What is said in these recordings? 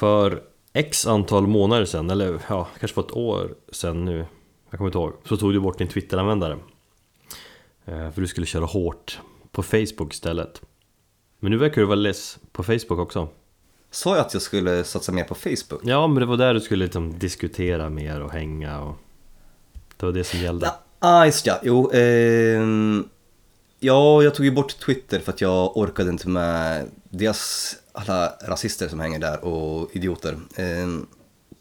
För x antal månader sedan, eller ja, kanske för ett år sedan nu Jag kommer inte ihåg, så tog du bort din Twitter-användare eh, För du skulle köra hårt på Facebook istället Men nu verkar du vara less på Facebook också Sa jag att jag skulle satsa mer på Facebook? Ja, men det var där du skulle liksom diskutera mer och hänga och Det var det som gällde Ja, ah, just ja. Jo, ehm, ja, jag tog ju bort Twitter för att jag orkade inte med dels alla rasister som hänger där och idioter. Ehm,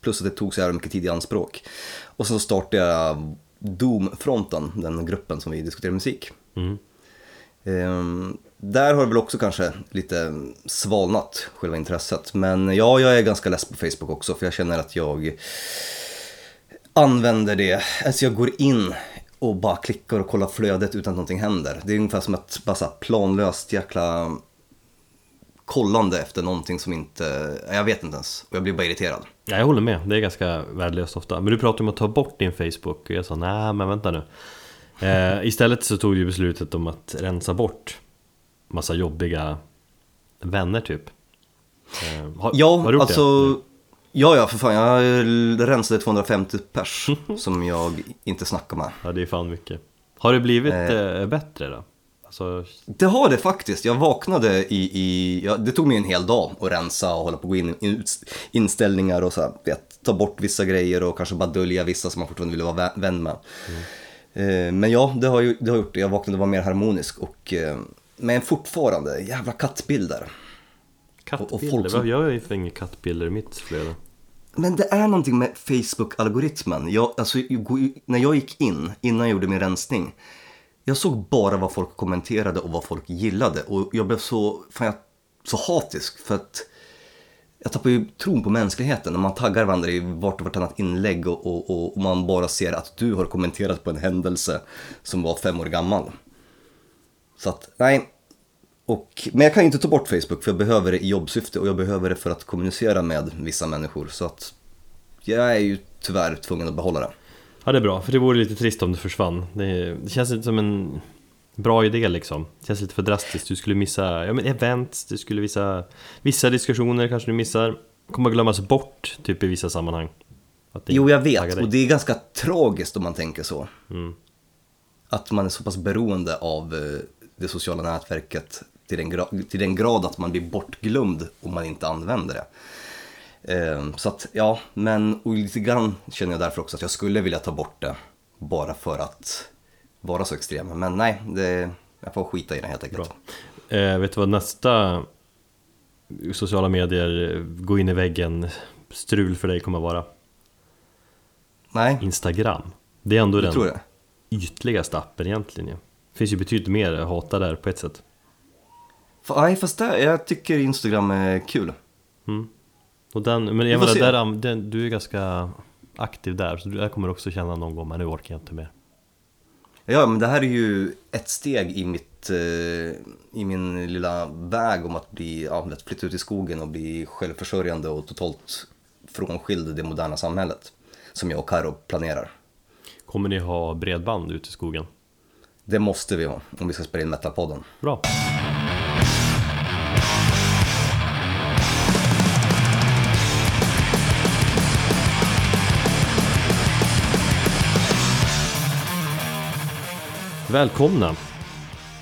plus att det tog så jävla mycket tid i anspråk. Och så startade jag Doom-fronten, den gruppen som vi diskuterar musik. mm. Ehm, där har det väl också kanske lite svalnat, själva intresset. Men ja, jag är ganska less på Facebook också för jag känner att jag använder det, alltså jag går in och bara klickar och kollar flödet utan att någonting händer. Det är ungefär som ett bara planlöst jäkla kollande efter någonting som inte, jag vet inte ens. Och jag blir bara irriterad. Ja, jag håller med, det är ganska värdelöst ofta Men du pratade om att ta bort din Facebook och jag sa nej men vänta nu eh, Istället så tog du beslutet om att rensa bort Massa jobbiga vänner typ eh, har, Ja, har du gjort alltså, det? ja ja för fan, jag rensade 250 pers som jag inte snackar med. Ja det är fan mycket Har det blivit Eh. eh, bättre då? Alltså, Det har det faktiskt. Jag vaknade i, i ja, det tog mig en hel dag att rensa och hålla på och gå in i inställningar och så här, vet, ta bort vissa grejer och kanske bara dölja vissa som man fortfarande ville vara vä- vän med. Eh, Men ja, det har, ju, det har gjort det. Jag vaknade och var mer harmonisk och eh, men fortfarande, jävla kattbilder. kattbilder, folk som- jag har ju inga kattbilder i mitt flöde Men det är någonting med Facebook-algoritmen. Jag, alltså, när jag gick in, innan jag gjorde min rensning, jag såg bara vad folk kommenterade och vad folk gillade. Och jag blev så, fan jag, så hatisk för att jag tappar ju tron på mänskligheten när man taggar varandra i vart och vartannat inlägg och, och, och, och man bara ser att du har kommenterat på en händelse som var fem år gammal. Så att, nej. Och, men jag kan inte ta bort Facebook för jag behöver det i jobbsyfte och jag behöver det för att kommunicera med vissa människor. Så att jag är ju tyvärr tvungen att behålla det. Ja det är bra, för det vore lite trist om det försvann Det, det känns inte som en bra idé liksom Det känns lite för drastiskt, du skulle missa ja, men events, du skulle visa Vissa diskussioner kanske du missar Kommer glömmas bort typ i vissa sammanhang Jo, jag vet. Och det är ganska tragiskt om man tänker så. Mm. Att man är så pass beroende av eh, det sociala nätverket till den, till den grad att man blir bortglömd om man inte använder det. Eh, Så att, ja, men och lite grann känner jag därför också att jag skulle vilja ta bort det bara för att vara så extrem. Men nej, det, jag får skita i det helt enkelt. Bra. Eh, vet du vad nästa sociala medier gå in i väggen strul för dig kommer att vara? Nej, Instagram Det är ändå du tror den det? ytligaste appen egentligen ju. finns ju betydligt mer att hata där på ett sätt Nej, fast det, jag tycker Instagram är kul. Och den, men jag menar, där, den, du är ganska aktiv där så jag kommer också känna någon gång, men nu orkar jag inte mer Ja, men det här är ju ett steg i, mitt, eh, i min lilla väg om att bli, ja, att flytta ut i skogen och bli självförsörjande och totalt frånskild det moderna samhället. Som jag och Karo planerar. Kommer ni ha bredband ute i skogen? Det måste vi ha om vi ska spela in Metalpodden. Bra! Välkomna!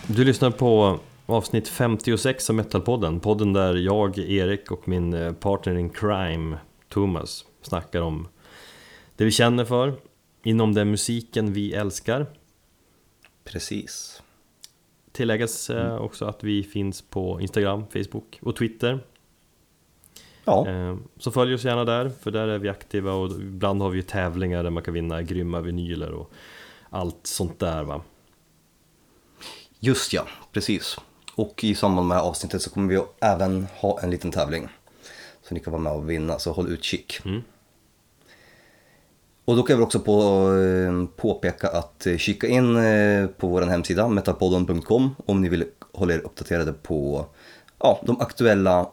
Du lyssnar på avsnitt 56 av Metalpodden. Podden där jag, Erik och min eh, partner in crime, Thomas, snackar om det vi känner för inom den musiken vi älskar. Precis. Tilläggas eh, också att vi finns på Instagram, Facebook och Twitter. Ja, eh, Så följ oss gärna där, för där är vi aktiva och ibland har vi ju tävlingar där man kan vinna grymma vinyler och allt sånt där va just ja, precis. Och i samband med avsnittet så kommer vi även ha en liten tävling. Så ni kan vara med och vinna, så håll utkik. Mm. Och då kan jag också på, eh, påpeka att eh, kika in eh, på vår hemsida metalpodden.com om ni vill hålla er uppdaterade på ja, de aktuella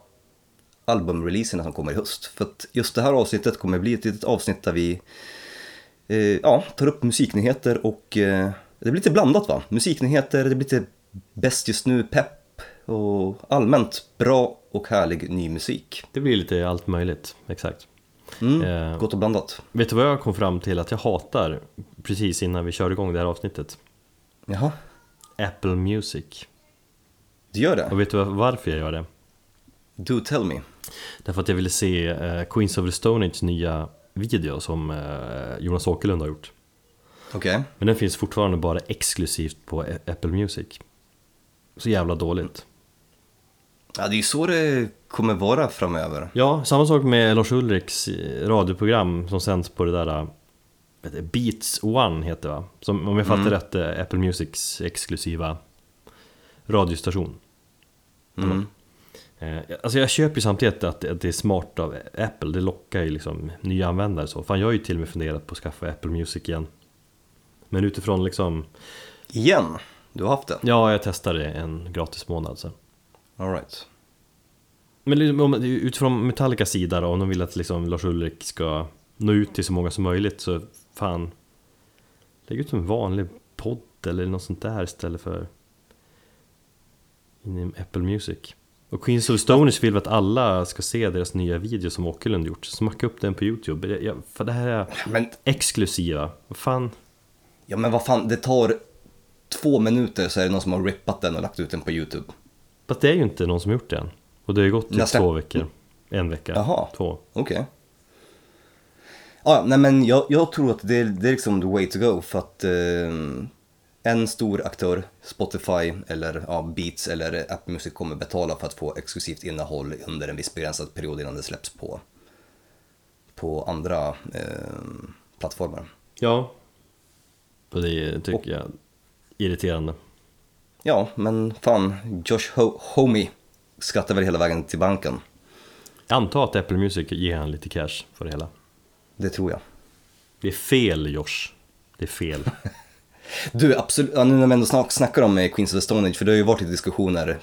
albumreleaserna som kommer i höst. För att just det här avsnittet kommer bli ett litet avsnitt där vi eh, ja, tar upp musiknyheter och eh, det blir lite blandat va? Musiknyheter, det blir lite bäst just nu, pepp och allmänt bra och härlig ny musik. Det blir lite allt möjligt, exakt. Mm, Eh. Gott och blandat. Vet du vad jag kom fram till att jag hatar precis innan vi körde igång det här avsnittet? Jaha, Apple Music. du gör det? Och vet du varför jag gör det? Do tell me. Därför att jag ville se eh, Queens of the Stone Age nya video som eh, Jonas Åkerlund har gjort. Okej. Men den finns fortfarande bara exklusivt på Apple Music. Så jävla dåligt. Ja, det är ju så det kommer vara framöver. Ja, samma sak med Lars Ulriks eh, radioprogram som sänds på det där eh, Beats One heter det va? Som om jag fattar rätt är Apple Musics exklusiva radiostation. Mm. Eh, Alltså jag köper ju samtidigt att att det är smart av Apple, det lockar ju liksom nya användare så. Fan jag har ju till och med funderat på att skaffa Apple Music igen. Men utifrån liksom, Igen? Du har haft det? ja jag testade en gratis månad sen. Alright. Men liksom, om- utifrån Metallicas sida då, om de vill att liksom Lars Ulrik ska nå ut till så många som möjligt så fan Lägg ut en vanlig podd eller något sånt där istället för in i Apple Music Och Queens of the Stoners vill att alla ska se deras nya video som Åkerlund gjort Smacka upp den på Youtube jag, För det här är Men, exklusiva, vad fan ja men vad fan, det tar två minuter så är det någon som har rippat den och lagt ut den på YouTube. Fast det är ju inte någon som gjort det än Och det har ju gått typ två veckor En vecka, Jaha. två Okej. Ja, nej men jag, jag tror att det, det är liksom the way to go för att eh, en stor aktör, Spotify eller ja, Beats eller Apple Music kommer betala för att få exklusivt innehåll under en viss begränsad period innan det släpps på, på andra eh, plattformar. Ja Och det tycker jag är irriterande Ja, men fan, Josh Ho- Homey skrattar väl hela vägen till banken. Jag antar att Apple Music ger han lite cash för det hela Det tror jag. Det är fel Josh Det är fel Du, absolut, ja, nu när vi ändå snack, snackar om eh, Queens of the Stone Age, för det har ju varit lite diskussioner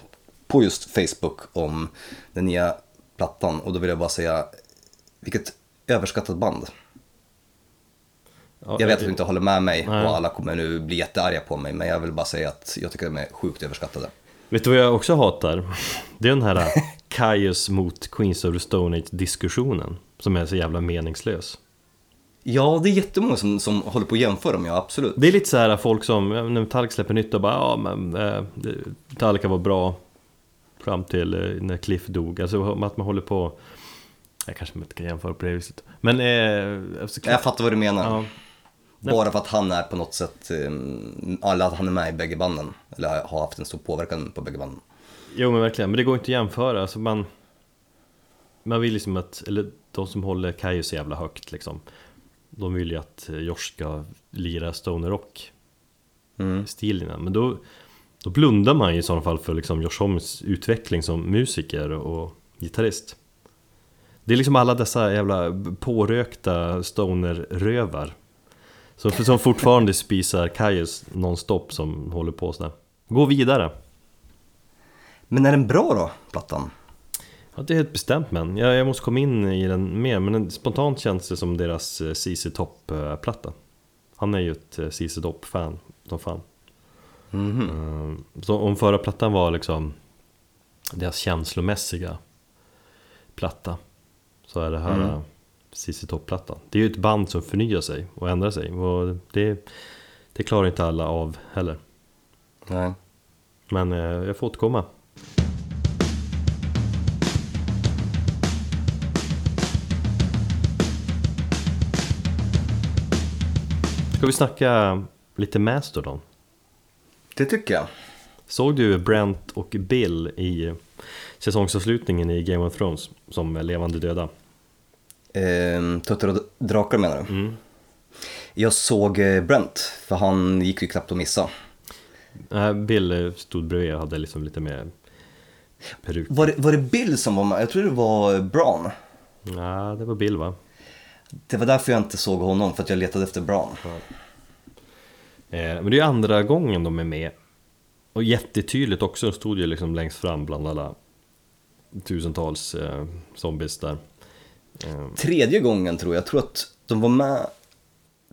på just Facebook om den nya plattan och då vill jag bara säga, vilket överskattat band. Ja, Jag vet att du inte håller med mig Nej. och alla kommer nu bli jättearga på mig, men jag vill bara säga att jag tycker de är sjukt överskattade. Vet du vad jag också hatar? Det är den här Kaius mot Queens of the Stone Age diskussionen Som är så jävla meningslös Ja, det är jättemånga som, som håller på att jämföra dem, ja absolut. Det är lite så här folk som, när Metallica släpper nytt och bara ja men eh, Metallica var bra Fram till eh, när Cliff dog, alltså att man håller på Jag kanske inte kan jämföra på det viset Men eh, alltså, Jag fattar vad du menar. ja, Bara för att han är på något sätt, eh, eller att han är med i bägge banden, eller har haft en stor påverkan på bägge banden. Jo men verkligen, men det går inte att jämföra. Alltså man Man vill liksom att, eller de som håller Kajo så jävla högt liksom De vill ju att eh, Josh ska lira stoner rock Mm. stilen. Men då Då blundar man ju i sådana fall för liksom Josh Hommes utveckling som musiker och gitarrist. Det är liksom alla dessa jävla pårökta stoner-rövar som, som fortfarande spisar Kajus nonstop som håller på sådär Gå vidare! Men är den bra då, plattan? Ja, det är helt bestämt men. Jag, jag måste komma in i den mer, men spontant känns det som deras eh, CC Top-platta. Han är ju ett eh, CC Top-fan som fan. Mhm. Eh, Så om förra plattan var liksom deras känslomässiga platta så är det här Mm. CC Top-plattan. Det är ju ett band som förnyar sig och ändrar sig och det, det klarar inte alla av heller. Nej. Men eh, jag får återkomma. Ska vi snacka lite Mastodon? Det tycker jag. Såg du Brent och Bill i säsongsavslutningen i Game of Thrones som levande döda? Ehm, Tuttar och drakar menar du? Mm. Jag såg eh, Brent, för han gick ju knappt att missa. Nej, Bill eh, stod bredvid och hade liksom lite mer peruk. Var det, var det Bill som var med? Jag tror det var Braun. Nej, det var Bill va? Det var därför jag inte såg honom, för att jag letade efter Braun. Eh, Men det är ju andra gången de är med Och jättetydligt också, de stod ju liksom längst fram bland alla Tusentals eh, zombies där eh, Tredje gången tror jag, jag tror att de var med,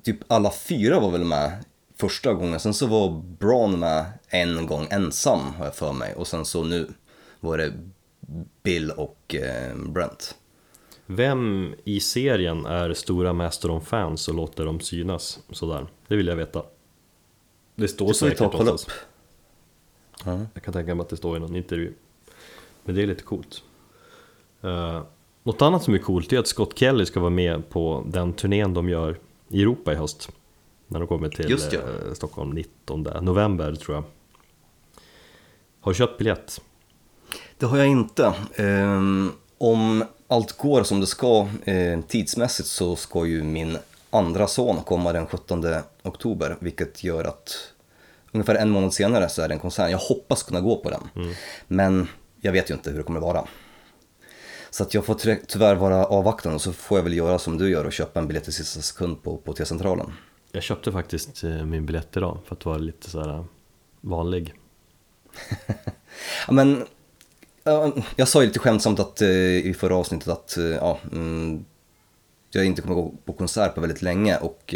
typ alla fyra var väl med första gången. Sen så var Braun med en gång ensam har jag för mig. Och sen så nu var det Bill och eh, Brent. Vem i serien är stora Mastodon-fans och låter dem synas sådär? Det vill jag veta. Det står Det säkert någonstans. upp. Ja. Jag kan tänka mig att det står i någon intervju. Men det är lite coolt. Uh, något annat som är coolt är att Scott Kelly ska vara med på den turnén de gör i Europa i höst. När de kommer till Just ja. eh, Stockholm 19 november tror jag. Har du köpt biljett? Det har jag inte. Ehm, om allt går som det ska eh, tidsmässigt så ska ju min andra son komma den 17 oktober, vilket gör att ungefär en månad senare så är det en konsert. Jag hoppas kunna gå på den, men jag vet ju inte hur det kommer vara. Så att jag får ty- tyvärr vara avvaktande och så får jag väl göra som du gör och köpa en biljett i sista sekund på, på T-centralen. Jag köpte faktiskt eh, min biljett idag för att vara lite så här eh, vanlig. Ja, men ja, jag sa ju lite skämtsamt att, eh, i förra avsnittet att ja, mm, jag inte kommer gå på konsert på väldigt länge och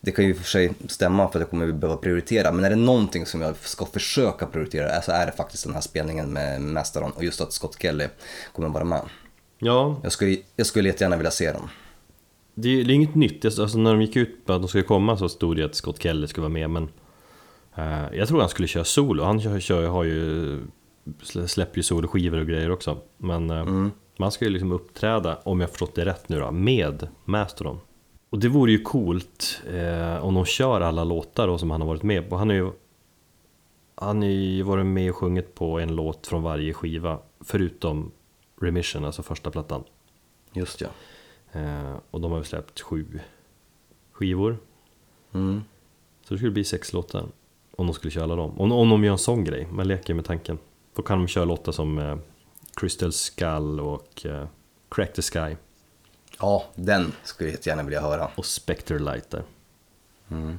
det kan ju för sig stämma för att jag kommer behöva prioritera men är det någonting som jag ska försöka prioritera så är det faktiskt den här spelningen med Mastodon och just att Scott Kelly kommer vara med. Ja, Jag skulle, jag skulle jättegärna vilja se den. det är, det är inget nytt. Alltså när de gick ut på att de skulle komma så stod det att Scott Kelly skulle vara med men eh, Jag tror han skulle köra solo. Han kör, kör, har ju slä- släpper ju soloskivor och grejer också. Men eh, man ska ju liksom uppträda, om jag förstått det rätt nu då, med Mastodon. Och det vore ju coolt eh, om de kör alla låtar då som han har varit med på. Han har ju han har ju varit med och sjungit på en låt från varje skiva förutom Remission, alltså första plattan. Just ja. Eh, och de har väl släppt sju skivor. Mm. Så det skulle bli sex låtar. Om de skulle köra alla dem. Om, om de gör en sån grej, man leker med tanken. Då kan de köra låtar som eh, Crystal Skull och eh, Crack the Sky Ja, den skulle jag jättegärna vilja höra. och Spectre Light där. Mm.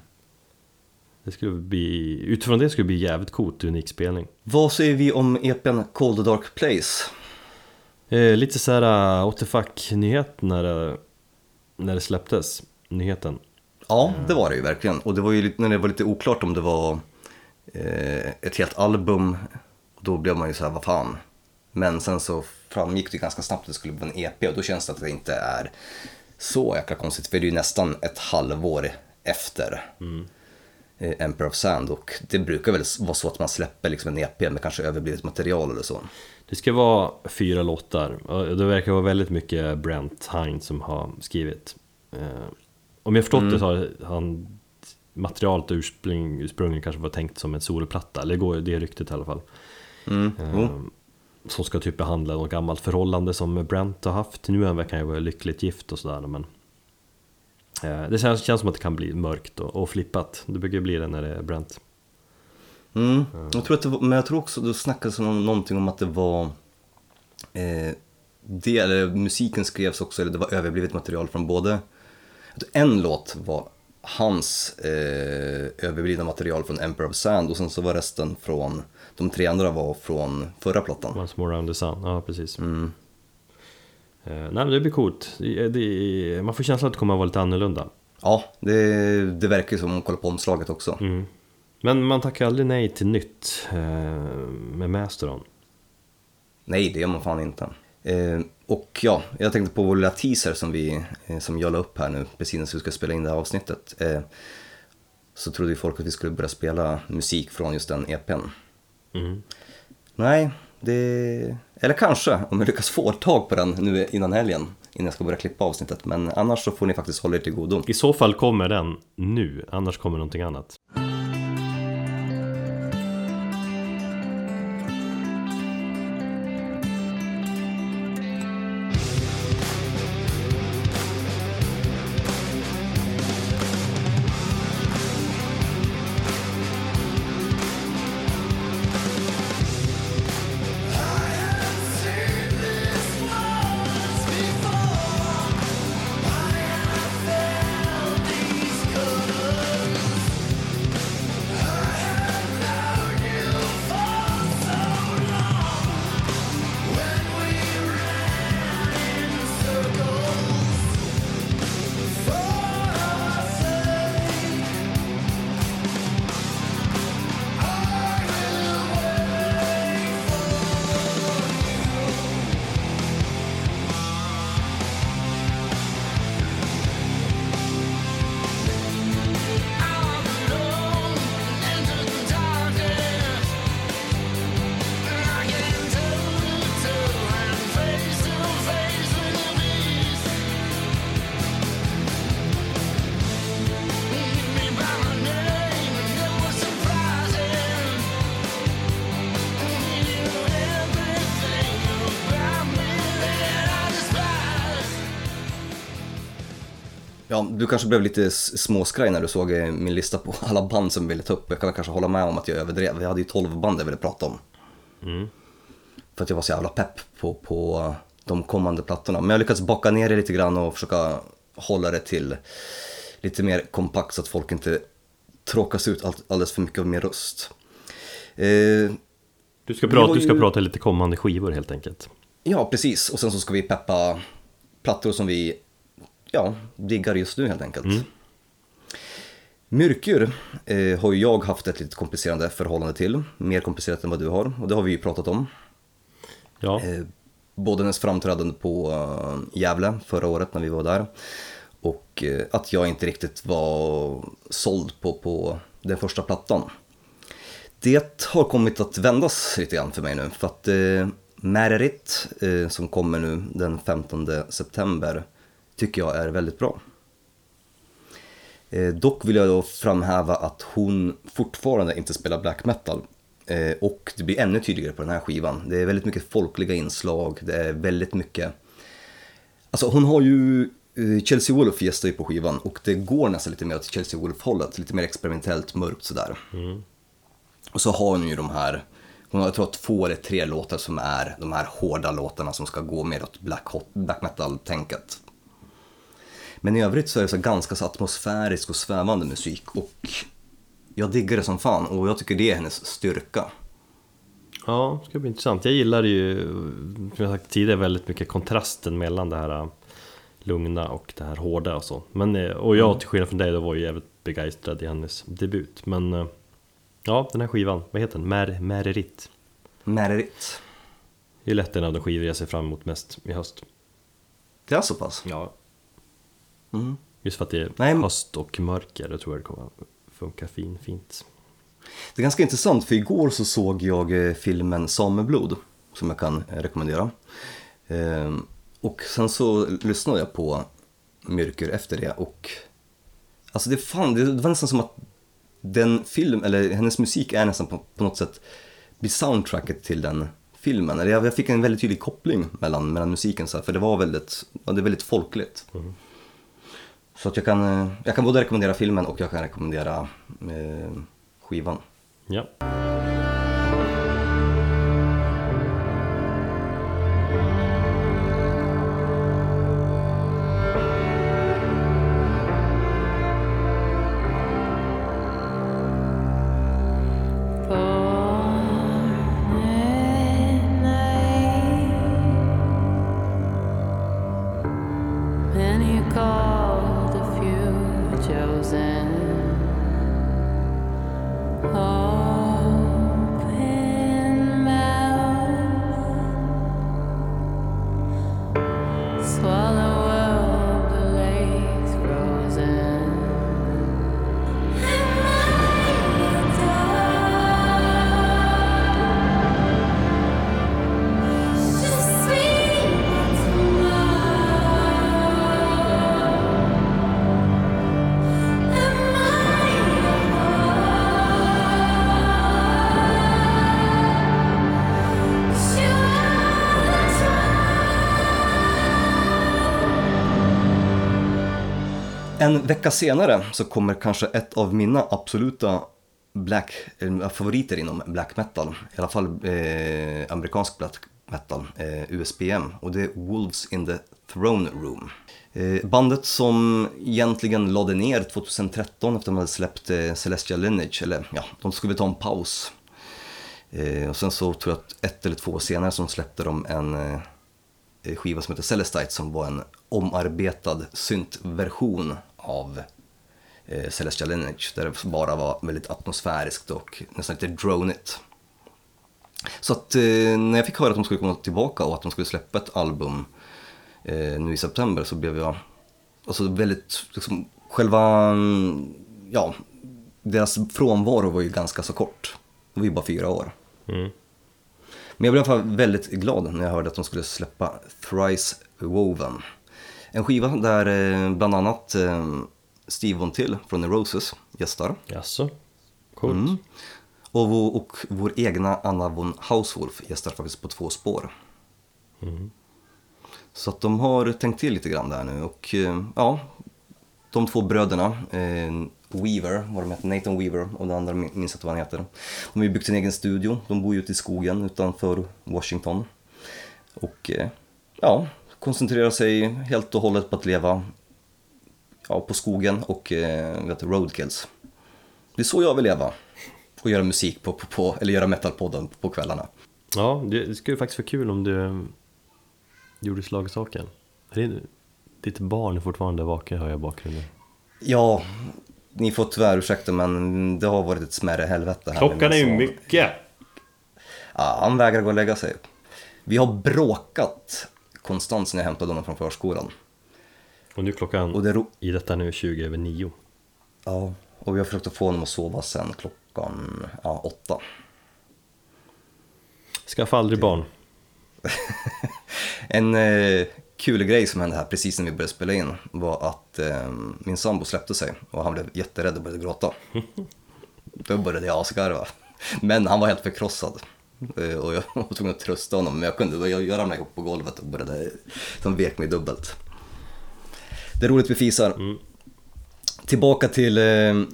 Det skulle bli, utifrån det skulle det bli jävligt coolt, unik spelning. Vad säger vi om EPn Cold Dark Place? Eh, lite så här uh, what the fuck nyhet när det, när det släpptes, nyheten. Ja, det var det ju verkligen. Och det var ju lite, när det var lite oklart om det var eh, ett helt album, då blev man ju så här, vad fan. Men sen så framgick det ganska snabbt att det skulle vara en EP och då känns det att det inte är så jäkla konstigt. För det är ju nästan ett halvår efter eh, Emperor of Sand och det brukar väl vara så att man släpper liksom en EP med kanske överblivet material eller så. Det ska vara fyra låtar och det verkar vara väldigt mycket Brent Hines som har skrivit. Eh, om jag förstått det så har han materialet ursprung, ursprungligen kanske var tänkt som en soloplatta, eller det går det ryktet i alla fall. Mm. Jo. Som ska typ behandla något gammalt förhållande som Brent har haft. Nu verkar han ju vara lyckligt gift och sådär men eh, Det känns, känns som att det kan bli mörkt och, och flippat. Det brukar bli det när det är Brent. Mm. Jag tror att det var, men jag tror också det snackades om någonting om att det var eh, det, eller musiken skrevs också, eller det var överblivet material från både en låt var hans eh, överblivna material från Emperor of Sand och sen så var resten från, de tre andra var från förra plattan. Once more around the sun, ja precis. Mm. Eh, nej men det blir coolt. Det, det, man får känslan att det kommer att vara lite annorlunda. Ja, det, det verkar ju som om man kollar på omslaget också. Mm. Men man tackar aldrig nej till nytt eh, med Mastodon. Nej, det gör man fan inte. Eh, och ja, jag tänkte på vår lilla teaser som, vi, eh, som jag la upp här nu precis när vi ska spela in det här avsnittet. Så trodde ju folk att vi skulle börja spela musik från just den EPn. Mm. Nej, det... Eller kanske, om jag lyckas få tag på den nu innan helgen. Innan jag ska börja klippa avsnittet. Men annars så får ni faktiskt hålla er till godo. I så fall kommer den nu, annars kommer någonting annat. Ja, du kanske blev lite småskraj när du såg eh, min lista på alla band som vi ville ta upp. Jag kan väl kanske hålla med om att jag överdrev. Jag hade ju 12 band jag ville prata om. För att jag var så jävla pepp på, på de kommande plattorna. Men jag lyckats baka ner det lite grann och försöka hålla det till lite mer kompakt så att folk inte tråkas ut all- alldeles för mycket av min röst. Eh, Du ska, prata, du ska prata lite kommande skivor helt enkelt. ja, precis. Och sen så ska vi peppa plattor som vi ja, diggar just nu helt enkelt. Myrkur eh, har ju jag haft ett lite komplicerande förhållande till. Mer komplicerat än vad du har. Och det har vi ju pratat om. Ja, Eh, både hennes framträdande på uh, Gävle förra året när vi var där och eh, att jag inte riktigt var såld på, på den första plattan. Det har kommit att vändas lite grann för mig nu för att eh, Märerit eh, som kommer nu den 15 september tycker jag är väldigt bra. Eh, dock vill jag då framhäva att hon fortfarande inte spelar black metal. Eh, och det blir ännu tydligare på den här skivan. Det är väldigt mycket folkliga inslag, det är väldigt mycket... Alltså hon har ju... eh, Chelsea Wolf gästar ju på skivan och det går nästan lite mer åt Chelsea Wolf-hållet. Lite mer experimentellt, mörkt sådär. Och så har hon ju de här... Hon har jag tror två eller tre låtar som är de här hårda låtarna som ska gå mer åt black, hot, black metal-tänket. Men i övrigt så är det så ganska så atmosfärisk och svävande musik och jag diggar det som fan och jag tycker det är hennes styrka. ja det ska bli intressant. Jag gillar ju, som jag sagt tidigare, väldigt mycket kontrasten mellan det här äh, lugna och det här hårda och så. Men, eh, och jag till skillnad från dig då var ju jävligt begeistrad i hennes debut. Men eh, ja, den här skivan, vad heter den? Mer, Mererit. Merit. Det är lätt en av de skivor jag ser fram emot mest i höst. Det är så pass? Ja. Mm. Just för att det är Nej, höst och mörker, jag tror jag det kommer funka fin, fint. Det är ganska intressant för igår så såg jag eh, filmen Sameblod som jag kan eh, rekommendera. Ehm, Och sen så lyssnade jag på Myrkur efter det och alltså det, fan, det var nästan som att den film, eller hennes musik är nästan på, på något sätt blir soundtracket till den filmen. Eller jag, jag fick en väldigt tydlig koppling mellan, mellan musiken så här, för det var väldigt, ja, det är väldigt folkligt. Så att jag kan, eh, jag kan både rekommendera filmen och jag kan rekommendera eh, skivan. Ja. En vecka senare så kommer kanske ett av mina absoluta black, eh, favoriter inom black metal, i alla fall eh, amerikansk black metal, eh, USBM, och det är Wolves in the Throne Room. Eh, bandet som egentligen lade ner 2013 efter att de hade släppt Celestia Celestial Lineage, eller ja, de skulle ta en paus. Eh, och sen så tror jag att ett eller två år senare så släppte de en skiva som heter Celestite som var en omarbetad syntversion av eh, Celestial Lineage där det bara var väldigt atmosfäriskt och nästan lite dronigt. Så att eh, när jag fick höra att de skulle komma tillbaka och att de skulle släppa ett album eh, nu i september så blev jag alltså väldigt, liksom, själva, ja, deras frånvaro var ju ganska så kort. Det var ju bara fyra år. Mm. Men jag blev i alla fall väldigt glad när jag hörde att de skulle släppa Thrice Woven. En skiva där eh, bland annat eh, Steve Von Till från The Roses gästar. Jaså? Coolt. Mm. Och, vår, och vår egna Anna von Hauswolf gästar faktiskt på två spår. Så att de har tänkt till lite grann där nu och eh, ja, de två bröderna, eh, Weaver, vad de heter, Nathan Weaver och den andra minns inte vad han heter. De har ju byggt sin egen studio, de bor ju ute i skogen utanför Washington. Och eh, ja, koncentrerar sig helt och hållet på att leva ja, på skogen och eh, vet, roadkills. Det är så jag vill leva. Och göra musik på, på, på eller göra metalpodden på kvällarna. Ja, det skulle faktiskt vara kul om du gjorde slagsaken. Är Ditt barn är fortfarande vaken hör jag bakgrunden. Ja, ni får tyvärr ursäkta men det har varit ett smärre helvete här. Klockan är ju mycket! Ja, han vägrar gå och lägga sig. Vi har bråkat konstant sen jag hämtade honom från förskolan. Och nu klockan Och det ro- i detta nu 20 över 9. Ja, och vi har försökt att få honom att sova sen klockan ja, åtta. Skaffa aldrig barn. En eh, kul grej som hände här precis när vi började spela in var att eh, min sambo släppte sig och han blev jätterädd och började gråta. Då började jag asgarva. Men han var helt förkrossad. Eh, Och jag var tvungen att trösta honom, men jag kunde, jag, jag ramlade ihop på golvet och började, de vek mig dubbelt. Det är roligt vi fisar. Tillbaka till eh,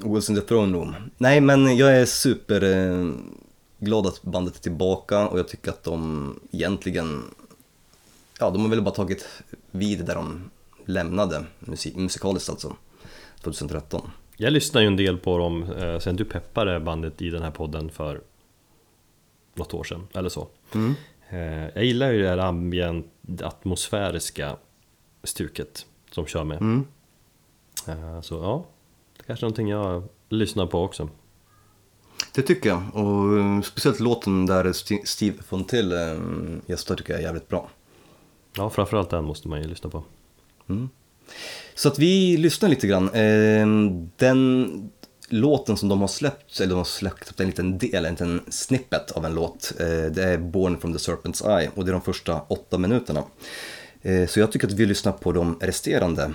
Wolves in the Throne Room. Nej men jag är super eh, glad att bandet är tillbaka och jag tycker att de egentligen, ja de har väl bara tagit vid där de lämnade musik, musikaliskt alltså, 2013. Jag lyssnar ju en del på dem eh, sen du peppade bandet i den här podden för något år sedan, eller så. Eh, jag gillar ju det här ambient, atmosfäriska stuket som kör med. Eh, så ja, det är kanske är någonting jag lyssnar på också. Det tycker jag och eh, speciellt låten där St- Steve Fontill eh, gästar tycker jag är jävligt bra. Ja, framförallt den måste man ju lyssna på. Så att vi lyssnar lite grann. Den låten som de har släppt, eller de har släppt en liten del, en liten snippet av en låt. Eh, det är Born from the Serpent's Eye och det är de första åtta minuterna. Eh, så jag tycker att vi lyssnar på de resterande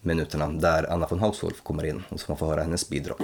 minuterna där Anna von Hauswolf kommer in och så man får höra hennes bidrag.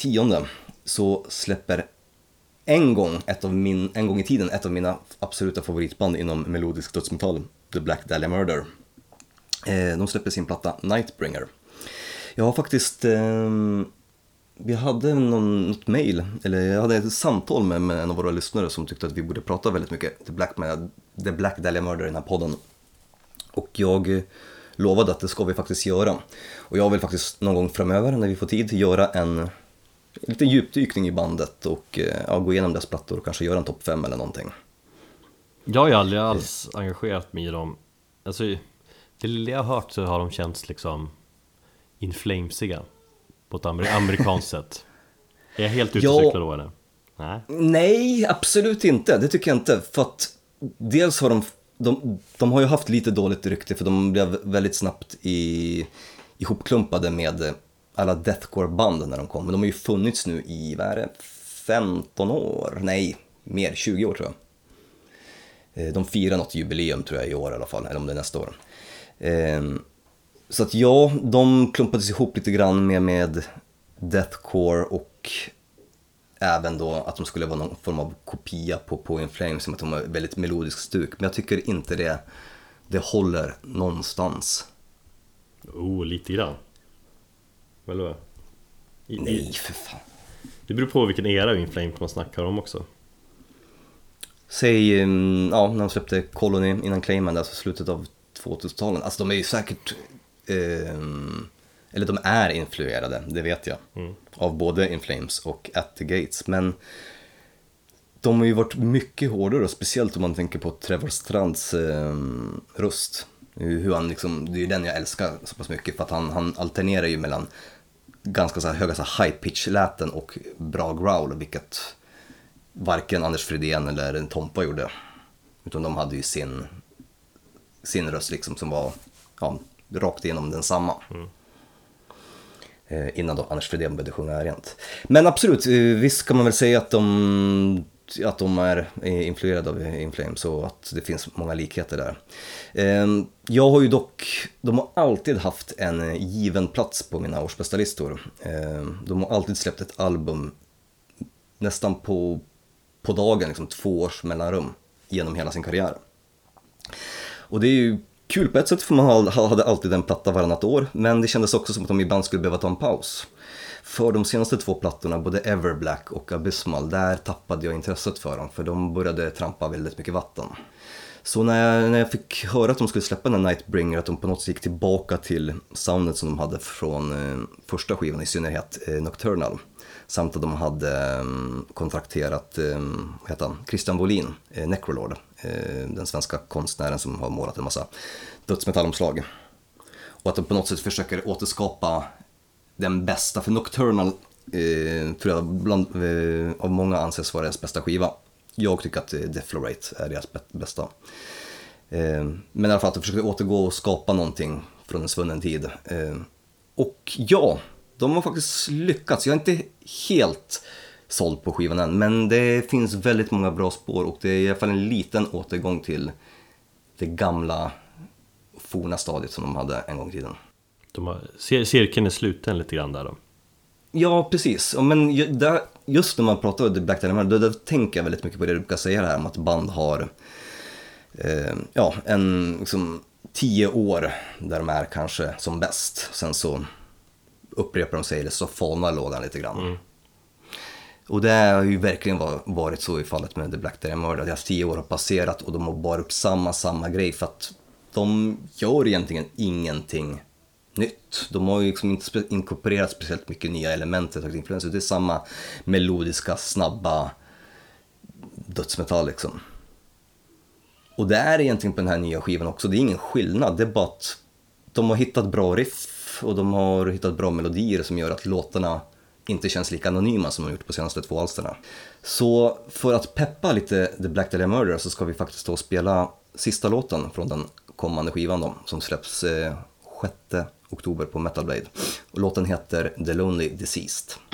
10 så släpper en gång, ett av min, en gång i tiden ett av mina absoluta favoritband inom melodisk dödsmetall, The Black Dahlia Murder. Eh, de släpper sin platta Nightbringer. Jag har faktiskt, ehm, vi hade någon, något mail, eller jag hade ett samtal med, med, en av våra lyssnare som tyckte att vi borde prata väldigt mycket The Black, med, The Black Dahlia Murder i den här podden. Och jag lovade att det ska vi faktiskt göra. Och jag vill faktiskt någon gång framöver när vi får tid göra en liten djupdykning i bandet och eh, ja, gå igenom deras plattor och kanske göra en topp 5 eller någonting. Jag har ju aldrig alls engagerat mig i dem Alltså, det lilla jag har hört så har de känts liksom inflamesiga På ett amer- amerikanskt sätt. Är jag helt ute och cyklar då eller? Nej. Nej, absolut inte. Det tycker jag inte. För att dels har de, de, de har ju haft lite dåligt rykte för de blev väldigt snabbt i, ihopklumpade med alla deathcore-band när de kom. Men de har ju funnits nu i, vad är det, 15 år? Nej, mer, 20 år tror jag. Eh, de firar något jubileum tror jag i år i alla fall, eller om det är nästa år. Ehm, så att ja, de klumpades ihop lite grann med, med deathcore och även då att de skulle vara någon form av kopia på, på In Flames, som att de har väldigt melodisk stuk. Men jag tycker inte det, det håller någonstans. Oh, lite grann. Eller I, i, Nej, för fan. Det beror på vilken era Inflamed man snackar om också. Säg, mm, ja, när de släppte Colony innan Clayman, alltså slutet av 2000-talet. Alltså de är ju säkert, ehm, eller de är influerade, det vet jag. Av både In Flames och At the Gates. Men de har ju varit mycket hårdare, speciellt om man tänker på Trevor Strands ehm, röst. Hur han liksom, det är ju den jag älskar så pass mycket för att han, han alternerar ju mellan ganska så här höga så här high pitch läten och bra growl, vilket varken Anders Fridén eller Tompa gjorde. Utan de hade ju sin, sin röst liksom som var ja, rakt igenom densamma. Eh, innan då Anders Fridén började sjunga rent. Men absolut, eh, visst kan man väl säga att de, att de är eh, influerade av eh, Inflames och att det finns många likheter där. Ehm, jag har ju dock, de har alltid haft en eh, given plats på mina årsbästa listor. Ehm, de har alltid släppt ett album nästan på, på dagen, liksom två års mellanrum genom hela sin karriär. Och det är ju kul på ett sätt för man hade alltid en platta varannat år, men det kändes också som att de ibland skulle behöva ta en paus. För de senaste två plattorna, både Everblack och Abysmal, där tappade jag intresset för dem, för de började trampa väldigt mycket vatten. Så när jag, när jag fick höra att de skulle släppa den här Nightbringer, att de på något sätt gick tillbaka till soundet som de hade från eh, första skivan, i synnerhet eh, Nocturnal. Samt att de hade eh, kontrakterat eh, vad heter han? Christian Wåhlin, eh, Necrolord, eh, den svenska konstnären som har målat en massa dödsmetallomslag. Och att de på något sätt försöker återskapa den bästa, för Nocturnal eh, tror jag bland, eh, av många anses vara deras bästa skiva. Jag tycker att eh, Deflorate är deras bästa. Eh, men i alla fall att de försöker återgå och skapa någonting från en svunnen tid. Eh, och ja, de har faktiskt lyckats. Jag är inte helt såld på skivan än, men det finns väldigt många bra spår och det är i alla fall en liten återgång till det gamla forna stadiet som de hade en gång i tiden. De har, cir- cirkeln är sluten lite grann där då. Ja, precis. Men just när man pratar om The Black Diamond, då, då tänker jag väldigt mycket på det du brukar säga här om att band har eh, ja, en liksom, tio år där de är kanske som bäst. Sen så upprepar de sig eller så falnar lådan lite grann. Och det har ju verkligen va- varit så i fallet med The Black Diamond, att deras tio år har passerat och de har bara upp samma, samma grej för att de gör egentligen ingenting nytt. De har ju liksom inte inkorporerat speciellt mycket nya element och influenser. Det är samma melodiska, snabba dödsmetall liksom. Och det är egentligen på den här nya skivan också, det är ingen skillnad. Det är bara att de har hittat bra riff och de har hittat bra melodier som gör att låtarna inte känns lika anonyma som de gjort på senaste två alsterna. Så för att peppa lite The Black Dahlia Murder så ska vi faktiskt då spela sista låten från den kommande skivan då, som släpps eh, 6 oktober på Metal Blade. Och låten heter The Lonely Deceased.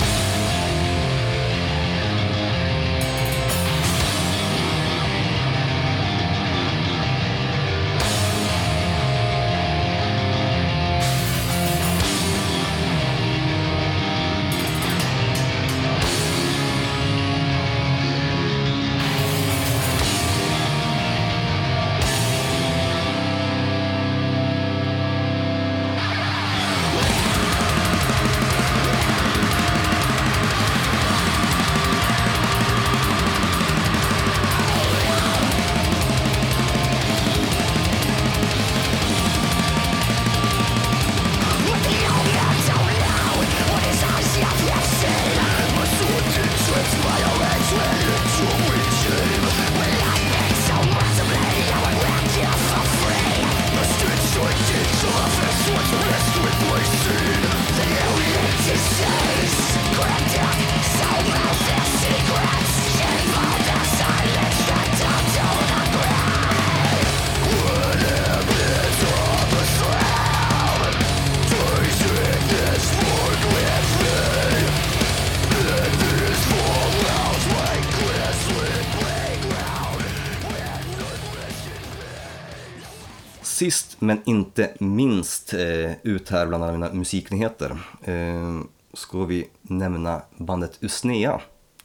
Men inte minst eh, ut här bland alla mina musiknyheter eh, ska vi nämna bandet Usnea.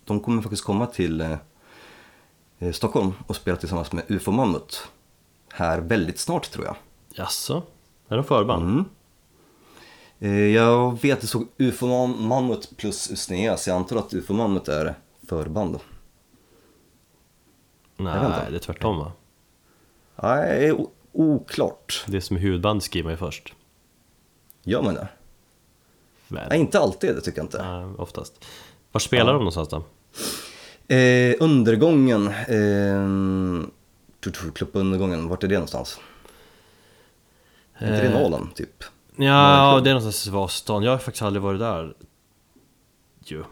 De kommer faktiskt komma till eh, eh, Stockholm och spela tillsammans med UFO Mammut här väldigt snart tror jag. Jaså? Är de förband? Mm. Eh, jag vet det stod UFO Mam- Mammut plus Usnea så jag antar att UFO Mammut är förband. Nej, det är tvärtom va? Nej, oklart. Det som är huvudband skriver man ju först. Gör man det? Men, Nej, inte alltid, det tycker jag inte. nej, oftast. Var spelar de någonstans då? Eh, undergången, eh, Klubb Undergången, vart är det någonstans? Är inte det Eh, Nalen, typ? Ja, det är någonstans i Vasastan. Jag har faktiskt aldrig varit där. Jo.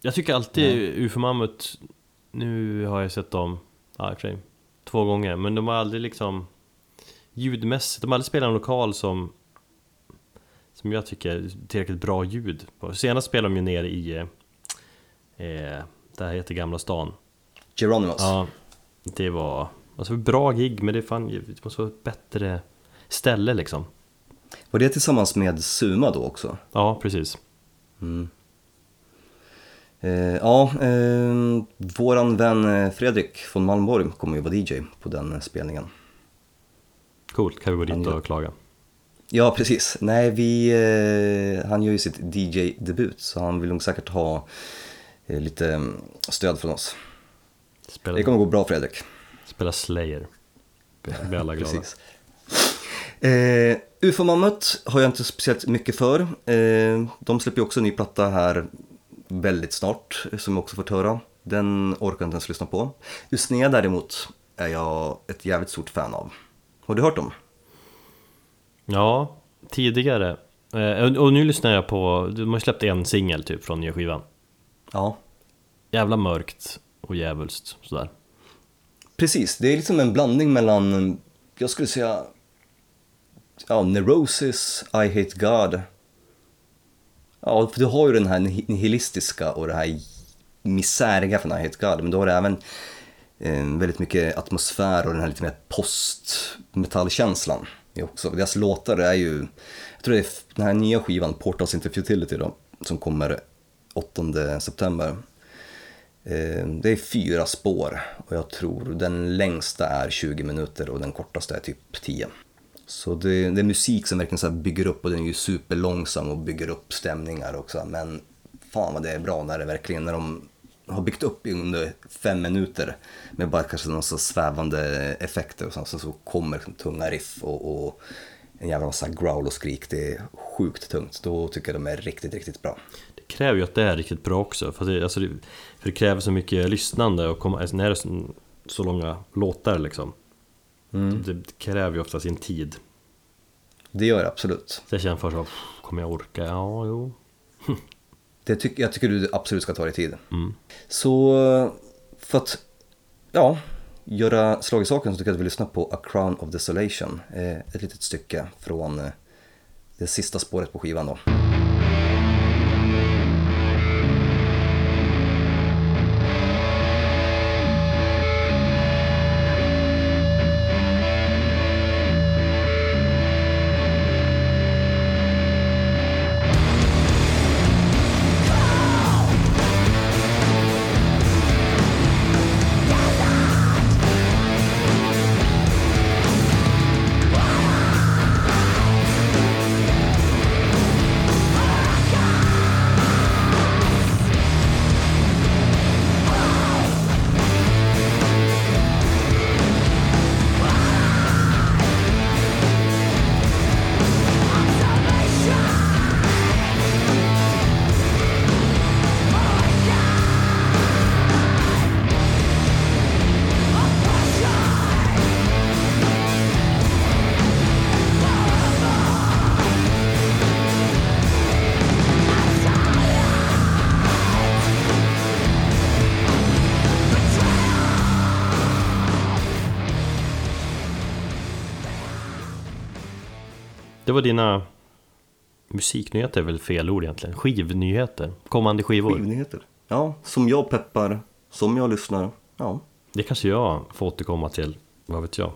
Jag tycker alltid UFO Mammut, nu har jag sett dem, ja sig, två gånger, men de har aldrig liksom ljudmässigt, de har aldrig spelat en lokal som som jag tycker är tillräckligt bra ljud på. Senast spelade de ju nere i eh, det här heter Gamla stan. Geronimos? Ja, det var alltså bra gig, men det, fan, det måste vara ett bättre ställe liksom. Var det tillsammans med Suma då också? Ja, precis. Eh, ja, eh, våran vän eh, Fredrik von Malmborg kommer ju vara DJ på den eh, spelningen. Coolt, kan vi gå dit och klaga. Ja, precis. Nej, vi, eh, han gör ju sitt DJ-debut så han vill nog säkert ha eh, lite mm, stöd från oss. Spela, Det kommer gå bra Fredrik. spela Slayer. Blir alla glada. Precis. Eh, UFO Mammut har jag inte speciellt mycket för. Eh, de släpper ju också en ny platta här väldigt snart, som jag också fått höra. Den orkar jag inte ens lyssna på. Usnea däremot är jag ett jävligt stort fan av. Har du hört dem? Ja, tidigare. Eh, och nu lyssnar jag på, de har släppt en singel typ från nya skivan. Ja. Jävla mörkt och djävulskt sådär. Precis, det är liksom en blandning mellan, jag skulle säga, ja, Neurosis, I Hate God. Ja, för du har ju den här nihilistiska och det här misäriga från I Hate God, men du har även Eh, väldigt mycket atmosfär och den här lite mer post-metallkänslan. också. Deras låtar är ju, jag tror det är den här nya skivan, Portals into Futility då, som kommer 8 september. Eh, Det är fyra spår och jag tror den längsta är 20 minuter och den kortaste är typ 10. Så det, det är musik som verkligen så här bygger upp och den är ju superlångsam och bygger upp stämningar också. Men fan vad det är bra när det verkligen, när de har byggt upp under fem minuter med bara kanske några så svävande effekter och sen så, så kommer liksom tunga riff och, och en jävla massa growl och skrik. Det är sjukt tungt. Då tycker jag de är riktigt, riktigt bra. Det kräver ju att det är riktigt bra också. För det, alltså det, för det kräver så mycket lyssnande och komma, alltså när det är så, långa låtar liksom. Det kräver ju ofta sin tid. Det gör det absolut. Så jag känner först kommer jag orka? Ja, jo. Det tyck, jag tycker du absolut ska ta dig tid. Mm. Så för att ja, göra slag i saken så tycker jag att vi lyssnar på A Crown of Desolation. Eh, ett litet stycke från eh, det sista spåret på skivan då. Dina musiknyheter är väl fel ord egentligen? Skivnyheter? Kommande skivor? Skivnyheter. Ja, som jag peppar, som jag lyssnar. Ja, Det kanske jag får återkomma till, vad vet jag.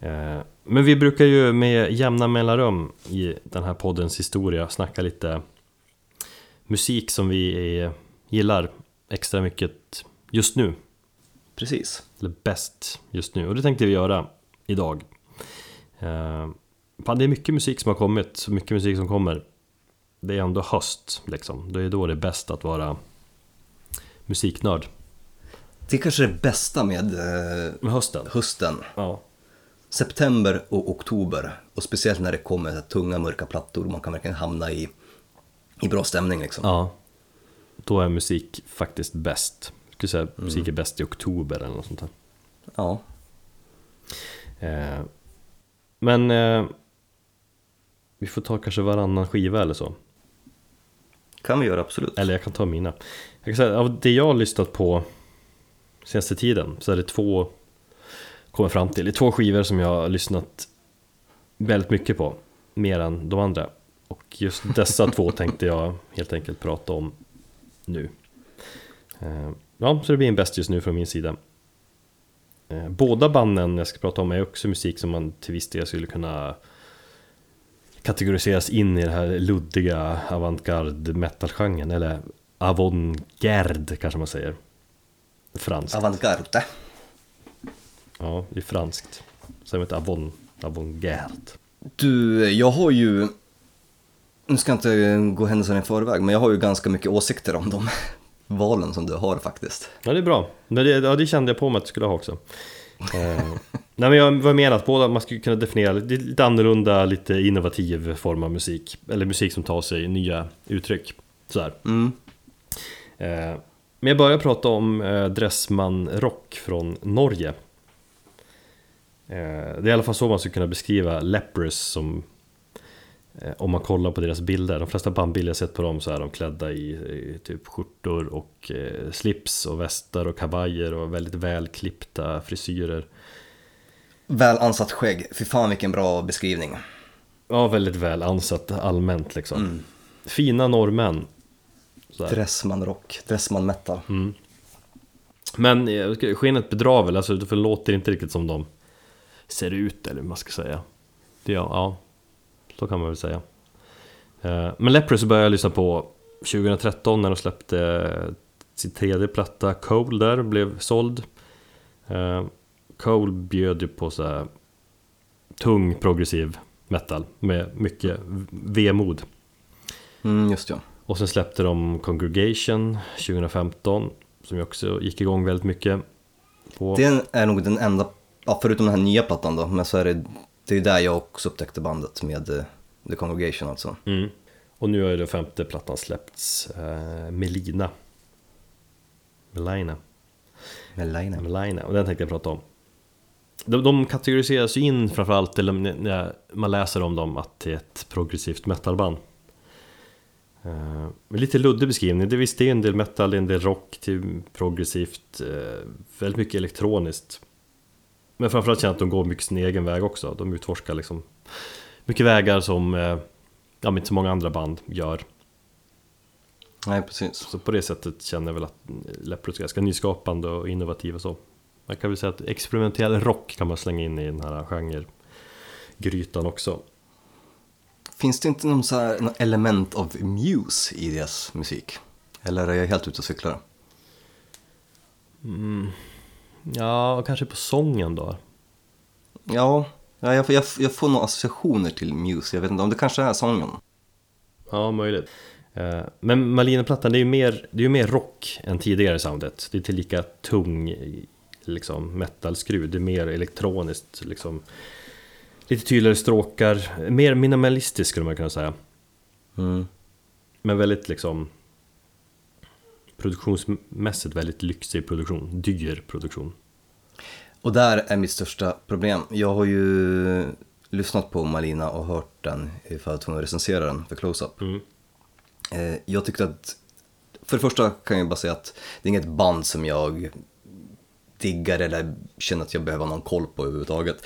Eh, Men vi brukar ju med jämna mellanrum i den här poddens historia snacka lite musik som vi gillar extra mycket just nu. Precis. Eller bäst just nu. Och det tänkte vi göra idag. Fan, det är mycket musik som har kommit, så mycket musik som kommer. Det är ändå höst liksom. Det är då det är bäst att vara musiknörd. Det är kanske det bästa med eh, Med hösten. hösten. Ja. September och oktober. Och speciellt när det kommer så tunga mörka plattor. Man kan verkligen hamna i, i bra stämning liksom. ja. Då är musik faktiskt bäst. Jag skulle säga att musik är bäst i oktober eller något sånt där. Ja. Eh, men eh, vi får ta kanske varannan skiva eller så. Kan vi göra absolut. Eller jag kan ta mina. Jag kan säga, av det jag har lyssnat på senaste tiden så är det två, kommer fram till, det är två skivor som jag har lyssnat väldigt mycket på. Mer än de andra. Och just dessa två tänkte jag helt enkelt prata om nu. Eh, Ja, så det blir en bäst just nu från min sida. Eh, Båda banden jag ska prata om är också musik som man till viss del skulle kunna kategoriseras in i den här luddiga avantgarde metal-genren eller avantgarde kanske man säger. Franskt. Avantgarde. Ja, det är franskt. Säger man inte avant, avantgarde. Du, jag har ju... Nu ska jag inte gå händelserna i förväg, men jag har ju ganska mycket åsikter om de valen som du har faktiskt. Ja, det är bra. Men det, ja, det kände jag på mig att du skulle ha också. Nej men jag vad jag menar att man skulle kunna definiera lite, lite annorlunda, lite innovativ form av musik. Eller musik som tar sig nya uttryck. Sådär. Mm. Eh, men jag börjar prata om eh, Dressman Rock från Norge. Eh, det är i alla fall så man skulle kunna beskriva Leprous som eh, om man kollar på deras bilder. De flesta bandbilder jag sett på dem så är de klädda i, i typ skjortor och eh, slips och västar och kavajer och väldigt välklippta frisyrer. Väl ansatt skägg, fy fan vilken bra beskrivning. Ja, väldigt väl ansatt allmänt liksom. Fina norrmän. Sådär. Dressman rock, Dressman metal. Men eh, skenet bedrar väl, alltså det låter inte riktigt som de ser ut eller hur man ska säga. Det, ja, ja, så kan man väl säga. Eh, Men Leprous började jag lyssna på 2013 när de släppte sin tredje platta Cold där, blev såld. Cold bjöd ju på så här tung progressiv metal med mycket vemod. Mm, just ja. Och sen släppte de Congregation 2015 som ju också gick igång väldigt mycket. På... Det är nog den enda, ja, förutom den här nya plattan då, men så är det, det är där jag också upptäckte bandet med eh, The Congregation alltså. Mm. Och nu har ju den femte plattan släppts, eh, Melina. Melina. Med Line. Melina, och den tänkte jag prata om. De, de kategoriseras ju in framförallt, eller när man läser om dem, att det är ett progressivt metalband. Med lite luddig beskrivning, det visst det är en del metal, en del rock till progressivt, eh, väldigt mycket elektroniskt. Men framförallt känner jag att de går mycket sin egen väg också, de utforskar liksom mycket vägar som eh, ja, inte så många andra band gör. Nej, precis. Så på det sättet känner jag väl att Leprous är ganska nyskapande och innovativ och så. Man kan väl säga att experimentell rock kan man slänga in i den här genregrytan också. Finns det inte någon så här, någon element av Muse i deras musik? Eller är jag helt ute och cyklar? Ja, och kanske på sången då. Ja, ja jag, jag, jag får några associationer till Muse. Jag vet inte om det kanske är sången. Ja, möjligt. Eh, Men Malina-plattan, det är ju mer, det är ju mer rock än tidigare soundet. Det är inte lika tung liksom, metal-skruv, det är mer elektroniskt liksom. Lite tydligare stråkar, mer minimalistiskt skulle man kunna säga. Mm. Men väldigt liksom Produktionsmässigt väldigt lyxig produktion, dyr produktion Och där är mitt största problem. Jag har ju lyssnat på Malina och hört den tvungen att recensera den för Close-Up. Mm. Eh, Jag tyckte att, för det första kan jag bara säga att det är inget band som jag diggar eller känner att jag behöver någon koll på överhuvudtaget.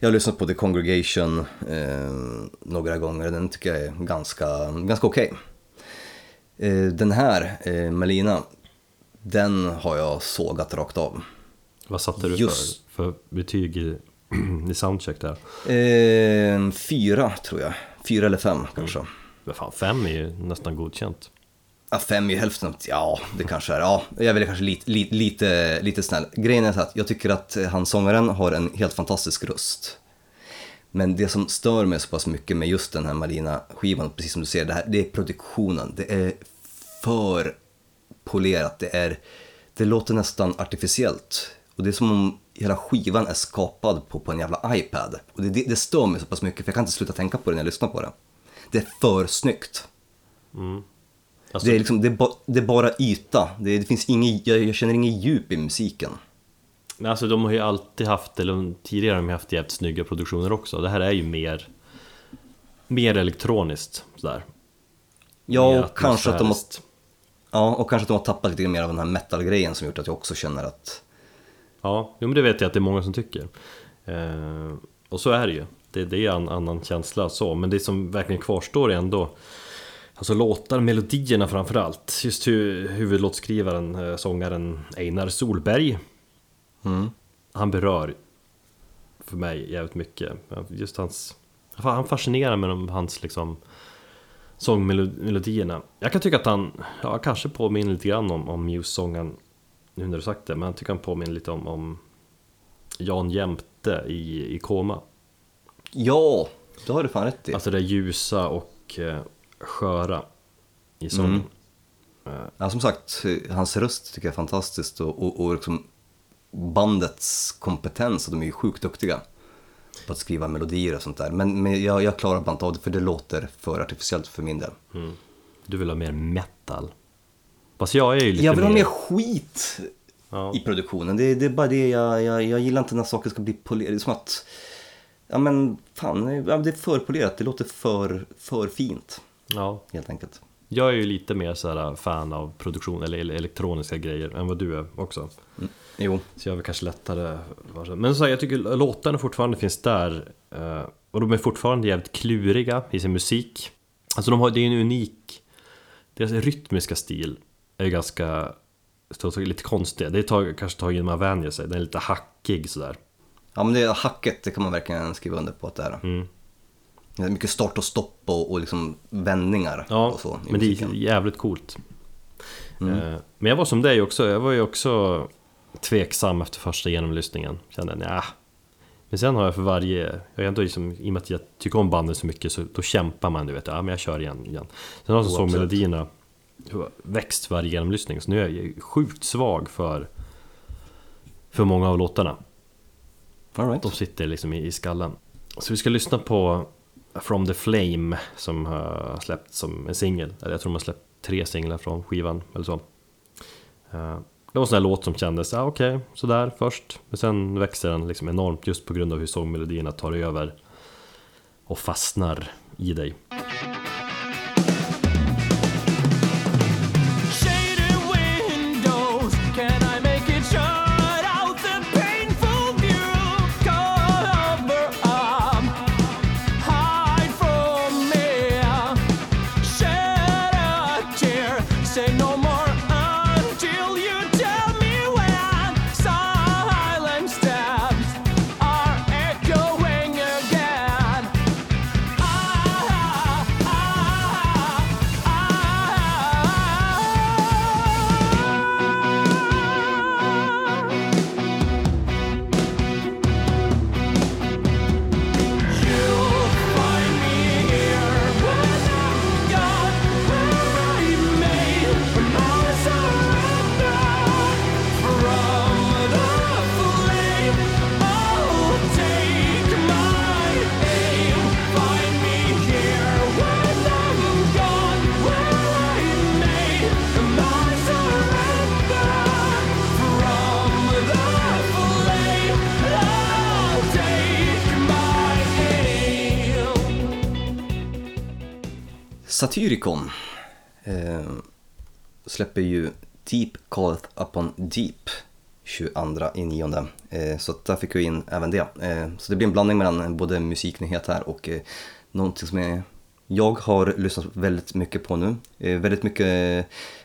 Jag har lyssnat på The Congregation eh, några gånger och den tycker jag är ganska, ganska okej. Eh, den här, eh, Melina, den har jag sågat rakt av. Vad satte du Just. för, för betyg i i soundcheck där? Eh, fyra tror jag. Fyra eller fem kanske. Men fan, fem är ju nästan godkänt. Ja, fem är ju hälften. Ja, det kanske är. Ja, jag vill kanske lite, lite, lite, lite snäll. Grejen är så att jag tycker att han sångaren har en helt fantastisk röst. Men det som stör mig så pass mycket med just den här Marina-skivan, precis som du ser, det, här, det är produktionen. Det är för polerat, det, är, det låter nästan artificiellt. Och det är som om hela skivan är skapad på, på en jävla iPad. Och det, det, det stör mig så pass mycket, för jag kan inte sluta tänka på det när jag lyssnar på det. Det är för snyggt. Mm. Alltså, Det är, liksom, det, är ba, det är bara yta, det, det finns inget, jag, jag känner ingen djup i musiken. Men alltså de har ju alltid haft, eller tidigare har de haft jävligt snygga produktioner också. Det här är ju mer, mer elektroniskt sådär. Ja, och kanske att de har, ja, och kanske att de har tappat lite mer av den här metal-grejen som gjort att jag också känner att Ja, jo, men det vet jag att det är många som tycker. Eh, och så är det ju. Det, det är en annan känsla så. Men det som verkligen kvarstår är ändå Alltså låtar, melodierna framförallt. Just hu huvudlåtskrivaren, eh, sångaren Einar Solberg. mm, Han berör för mig jävligt mycket. Just hans... Han fascinerar med de, hans liksom sångmelodierna. Jag kan tycka att han, ja kanske påminner lite grann om, om Muse-sången nu när du sagt det, men jag tycker han påminner lite om, om Jan Jämte i, i Koma. ja, det har du fan rätt i. Alltså det ljusa och eh, sköra i sången. Ja, som sagt, hans röst tycker jag är fantastisk och, och, och liksom bandets kompetens, och de är ju sjukt duktiga på att skriva melodier och sånt där. Men, men jag, jag klarar bara inte av det för det låter för artificiellt för min del. Du vill ha mer metal? Fast jag är ju lite Jag vill ha mer skit Ja. i produktionen. Det, det är bara det jag, jag, jag gillar inte när saker ska bli polerade. Det är som att, ja men fan, det är för polerat. Det låter för, för fint ja, helt enkelt. jag är ju lite mer så här fan av produktion eller ele- elektroniska grejer än vad du är också. Jo, Så jag är väl kanske lättare Men så här, jag tycker låtarna fortfarande finns där eh, Och de är fortfarande jävligt kluriga i sin musik Alltså de har, det är en unik Deras rytmiska stil är ju ganska lite konstig Det tar kanske tag i när man vänjer sig Den är lite hackig sådär ja men det hacket det kan man verkligen skriva under på att det är. Mm. Mycket start och stopp och, och liksom vändningar Ja, och så men det är musiken. jävligt coolt. Eh, Men jag var som dig också, jag var ju också tveksam efter första genomlyssningen. Kände, nja. Men sen har jag för varje, jag ändå liksom, i och med att jag tycker om bandet så mycket så då kämpar man, du vet, ja men jag kör igen, igen. Sen har så Oh, sångmelodierna växt varje genomlyssning, så nu är jag sjukt svag för För många av låtarna. All right. De sitter liksom i, i skallen. Så vi ska lyssna på From the Flame som har släppts som en singel. Eller jag tror de har släppt tre singlar från skivan eller så. Eh, det var en sån här låt som kändes, ja okej, sådär först. Men sen växer den liksom enormt just på grund av hur sångmelodierna tar över Och fastnar i dig. Satyricon eh, släpper ju Deep Calleth Upon Deep 22 i nionde. Eh, så där fick vi in även det. Eh, så det blir en blandning mellan både musiknyhet här och eh, någonting som är jag har lyssnat väldigt mycket på nu. Eh, väldigt mycket,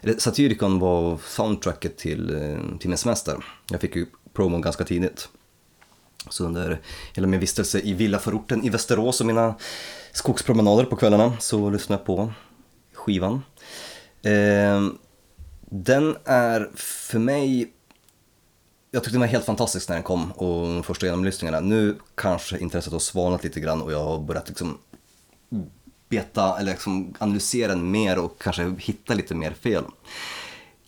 eller Satyricon var soundtracket till, eh, till min semester. Jag fick ju promon ganska tidigt. Så under hela min vistelse i villaförorten i Västerås och mina skogspromenader på kvällarna så lyssnar jag på skivan. Eh, den är för mig jag tyckte den var helt fantastisk när den kom och de första genomlyssningarna. Nu kanske intresset har svalnat lite grann och jag har börjat liksom beta eller liksom analysera den mer och kanske hitta lite mer fel.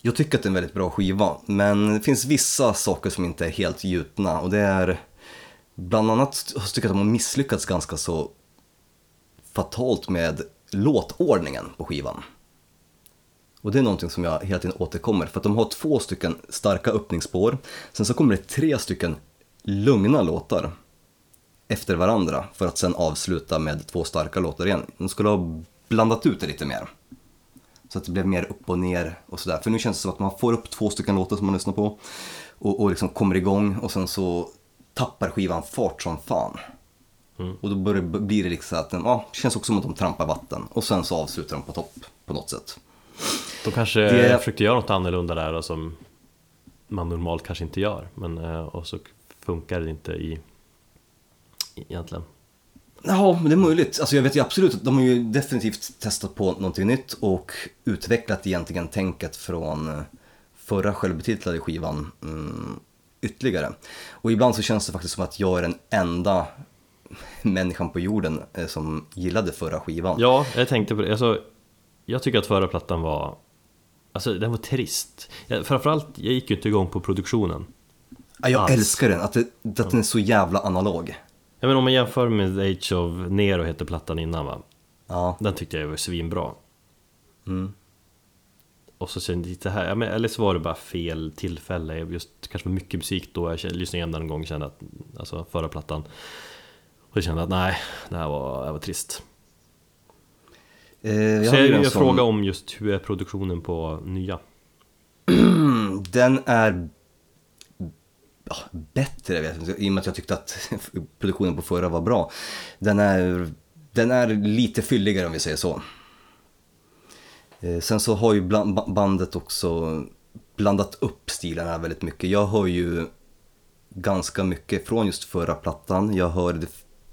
Jag tycker att det är en väldigt bra skiva, men det finns vissa saker som inte är helt gjutna och det är bland annat tycker jag att de har misslyckats ganska så fatalt med låtordningen på skivan. Och det är någonting som jag hela tiden återkommer för att de har två stycken starka öppningsspår. Sen så kommer det tre stycken lugna låtar efter varandra för att sen avsluta med två starka låtar igen. De skulle ha blandat ut det lite mer. Så att det blev mer upp och ner och sådär. För nu känns det som att man får upp två stycken låtar som man lyssnar på och, och liksom kommer igång och sen så tappar skivan fart som fan. Och då börjar, blir det liksom att den, ja, det känns också som att de trampar vatten och sen så avslutar de på topp på något sätt. De kanske Det- försökte göra något annorlunda där och som man normalt kanske inte gör. Men, eh, och så funkar det inte i, i egentligen. Ja, men det är möjligt. Alltså jag vet ju absolut att de har ju definitivt testat på någonting nytt och utvecklat egentligen tänket från eh, förra självbetitlade skivan mm, ytterligare. Och ibland så känns det faktiskt som att jag är den enda människan på jorden eh, som gillade förra skivan. Ja, jag tänkte på det. Alltså, jag tycker att förra plattan var... Alltså den var trist. Jag, framförallt, jag gick ju inte igång på produktionen. Ja, jag alls. älskar den, att, det, att den är så jävla analog. Jag menar om man jämför med Age of Nero hette plattan innan va? Ja, Den tyckte jag var svinbra. mm. Och så sen lite här, ja, men, eller så var det bara fel tillfälle. Just kanske mycket musik då. Jag lyssnade igen den en gång och kände att, alltså förra plattan. Och jag kände att nej, det här var, det här var trist. Eh, jag så jag, jag sån- frågar om just hur är produktionen på nya? Den är ja, bättre, vet jag i och med att jag tyckte att produktionen på förra var bra. Den är, den är lite fylligare om vi säger så. Eh, Sen så har ju bland- bandet också blandat upp stilarna väldigt mycket. Jag hör ju ganska mycket från just förra plattan. Jag hör,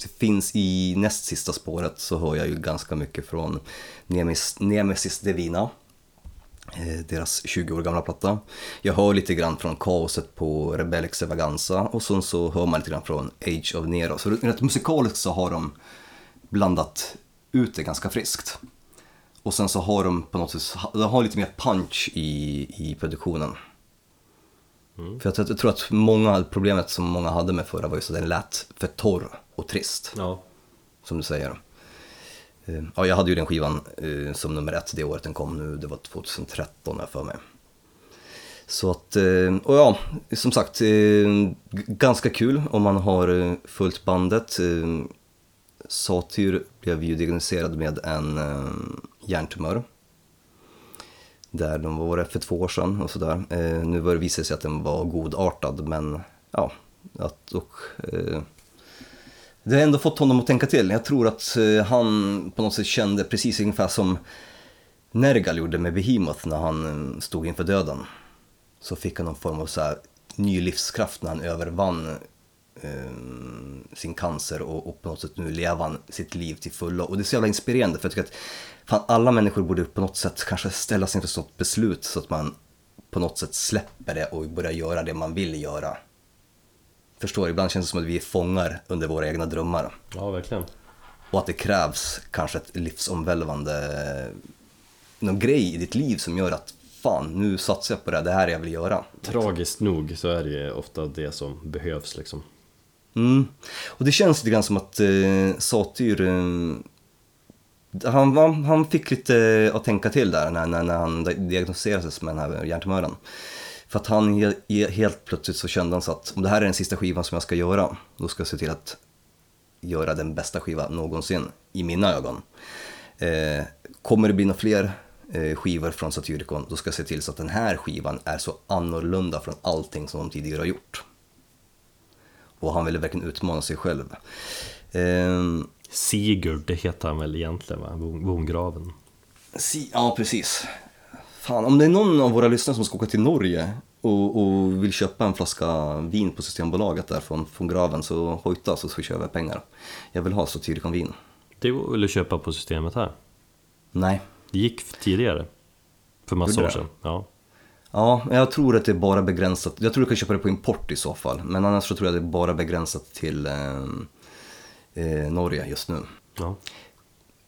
finns i näst sista spåret så hör jag ju ganska mycket från Nemesis, Nemesis Divina eh, deras 20 år gamla platta. Jag hör lite grann från kaoset på Rebel Extravaganza och sen så hör man lite grann från Age of Nero. Så rent musikaliskt så har de blandat ut det ganska friskt. Och sen så har de på något sätt, de har lite mer punch i, i produktionen. För jag, jag tror att många, problemet som många hade med förra var just att den lät för torr och trist Ja. som du säger. Eh, Ja, jag hade ju den skivan eh, som nummer ett det året den kom nu, det var 2013 här för mig. Så att, eh, och ja, som sagt, ganska kul om man har följt bandet. Satyr blev ju diagnostiserad med en hjärntumör. Där de var för två år sedan och sådär. Nu var det visade sig att den var godartad men ja, att, och, det har ändå fått honom att tänka till. Jag tror att eh, han på något sätt kände precis ungefär som Nergal gjorde med Behemoth när han eh, stod inför döden. Så fick han någon form av så här ny livskraft när han övervann eh, sin cancer och, och på något sätt nu lever han sitt liv till fullo. Och det är så jävla inspirerande för jag tycker att fan, alla människor borde på något sätt kanske ställas inför ett sådant beslut så att man på något sätt släpper det och börjar göra det man vill göra. Förstår, ibland känns det som att vi är fångar under våra egna drömmar. ja, verkligen. Och att det krävs kanske ett livsomvälvande någon grej i ditt liv som gör att fan, nu satsar jag på det här, det här jag vill göra. Tragiskt nog så är det ju ofta det som behövs liksom. Mm. Och det känns lite grann som att eh, Satyr, eh, han, han, han fick lite att tänka till där när, när, när han diagnostiserades med den här hjärntumören. För att han he, he, helt plötsligt så kände han så att om det här är den sista skivan som jag ska göra, då ska jag se till att göra den bästa skivan någonsin, i mina ögon. Eh, kommer det bli några fler eh, skivor från Satyricon, då ska jag se till så att den här skivan är så annorlunda från allting som de tidigare har gjort. Och han ville verkligen utmana sig själv. Ehm, Sigurd, det heter han väl egentligen va? Bon- Bongraven. si, ja, precis. Fan, om det är någon av våra lyssnare som ska åka till Norge och, och vill köpa en flaska vin på Systembolaget där från, från graven så hojta så swishar jag över pengar. Jag vill ha Satyricon-vin. Det går att köpa på systemet här. Nej. Det gick tidigare. För massa år sedan. Ja. Ja, jag tror att det är bara begränsat. Jag tror du kan köpa det på import i så fall. Men annars så tror jag det är bara begränsat till eh, eh, Norge just nu. ja.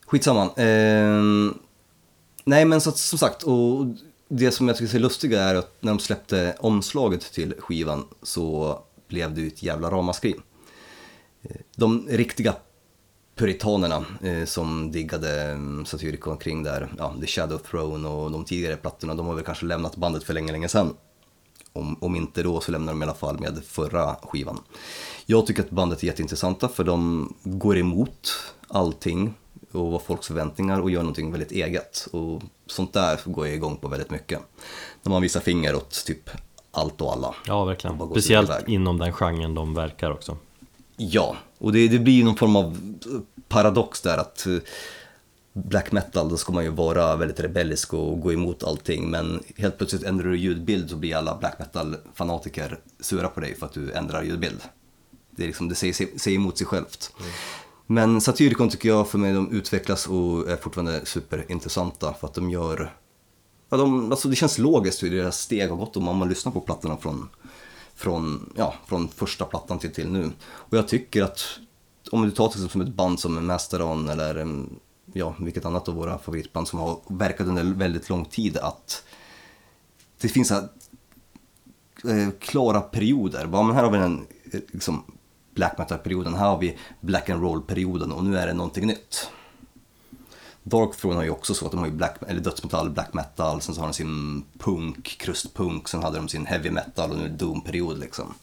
Skitsamma. Eh, nej men så, att- som sagt, och det som jag tycker är lustiga är att när de släppte omslaget till skivan så blev det ju ett jävla ramaskri. Eh, de riktiga puritanerna eh, som diggade mm, Satyricon kring där, ja, The Shadow Throne och de tidigare plattorna, de har väl kanske lämnat bandet för länge, länge sedan. Om, om inte då så lämnar de i alla fall med förra skivan. Jag tycker att bandet är jätteintressanta för de går emot allting och vad folks förväntningar och gör någonting väldigt eget. Och sånt där går jag igång på väldigt mycket. När man visar finger åt typ allt och alla. ja, verkligen. Speciellt inom den genren de verkar också. Ja, och det, det blir någon form av paradox där att eh, black metal, då ska man ju vara väldigt rebellisk och gå emot allting men helt plötsligt ändrar du ljudbild så blir alla black metal-fanatiker sura på dig för att du ändrar ljudbild. Det, är liksom, det säger, säger emot sig självt. Men Satyricon tycker jag för mig, de utvecklas och är fortfarande superintressanta för att de gör Ja, de, alltså det känns logiskt hur deras steg har gått om man lyssnar på plattorna från, från, ja, från första plattan till, till nu. Och jag tycker att om du tar till exempel som ett band som Masteron eller ja, vilket annat av våra favoritband som har verkat under väldigt lång tid att det finns här, eh, klara perioder. Ja, men här har vi en eh, liksom, black metal-perioden, här har vi black and roll-perioden och nu är det någonting nytt. Dark Throne har ju också så att de har ju black, eller dödsmetall, black metal, sen så har de sin punk, krustpunk, sen hade de sin heavy metal och nu är det doom-period liksom.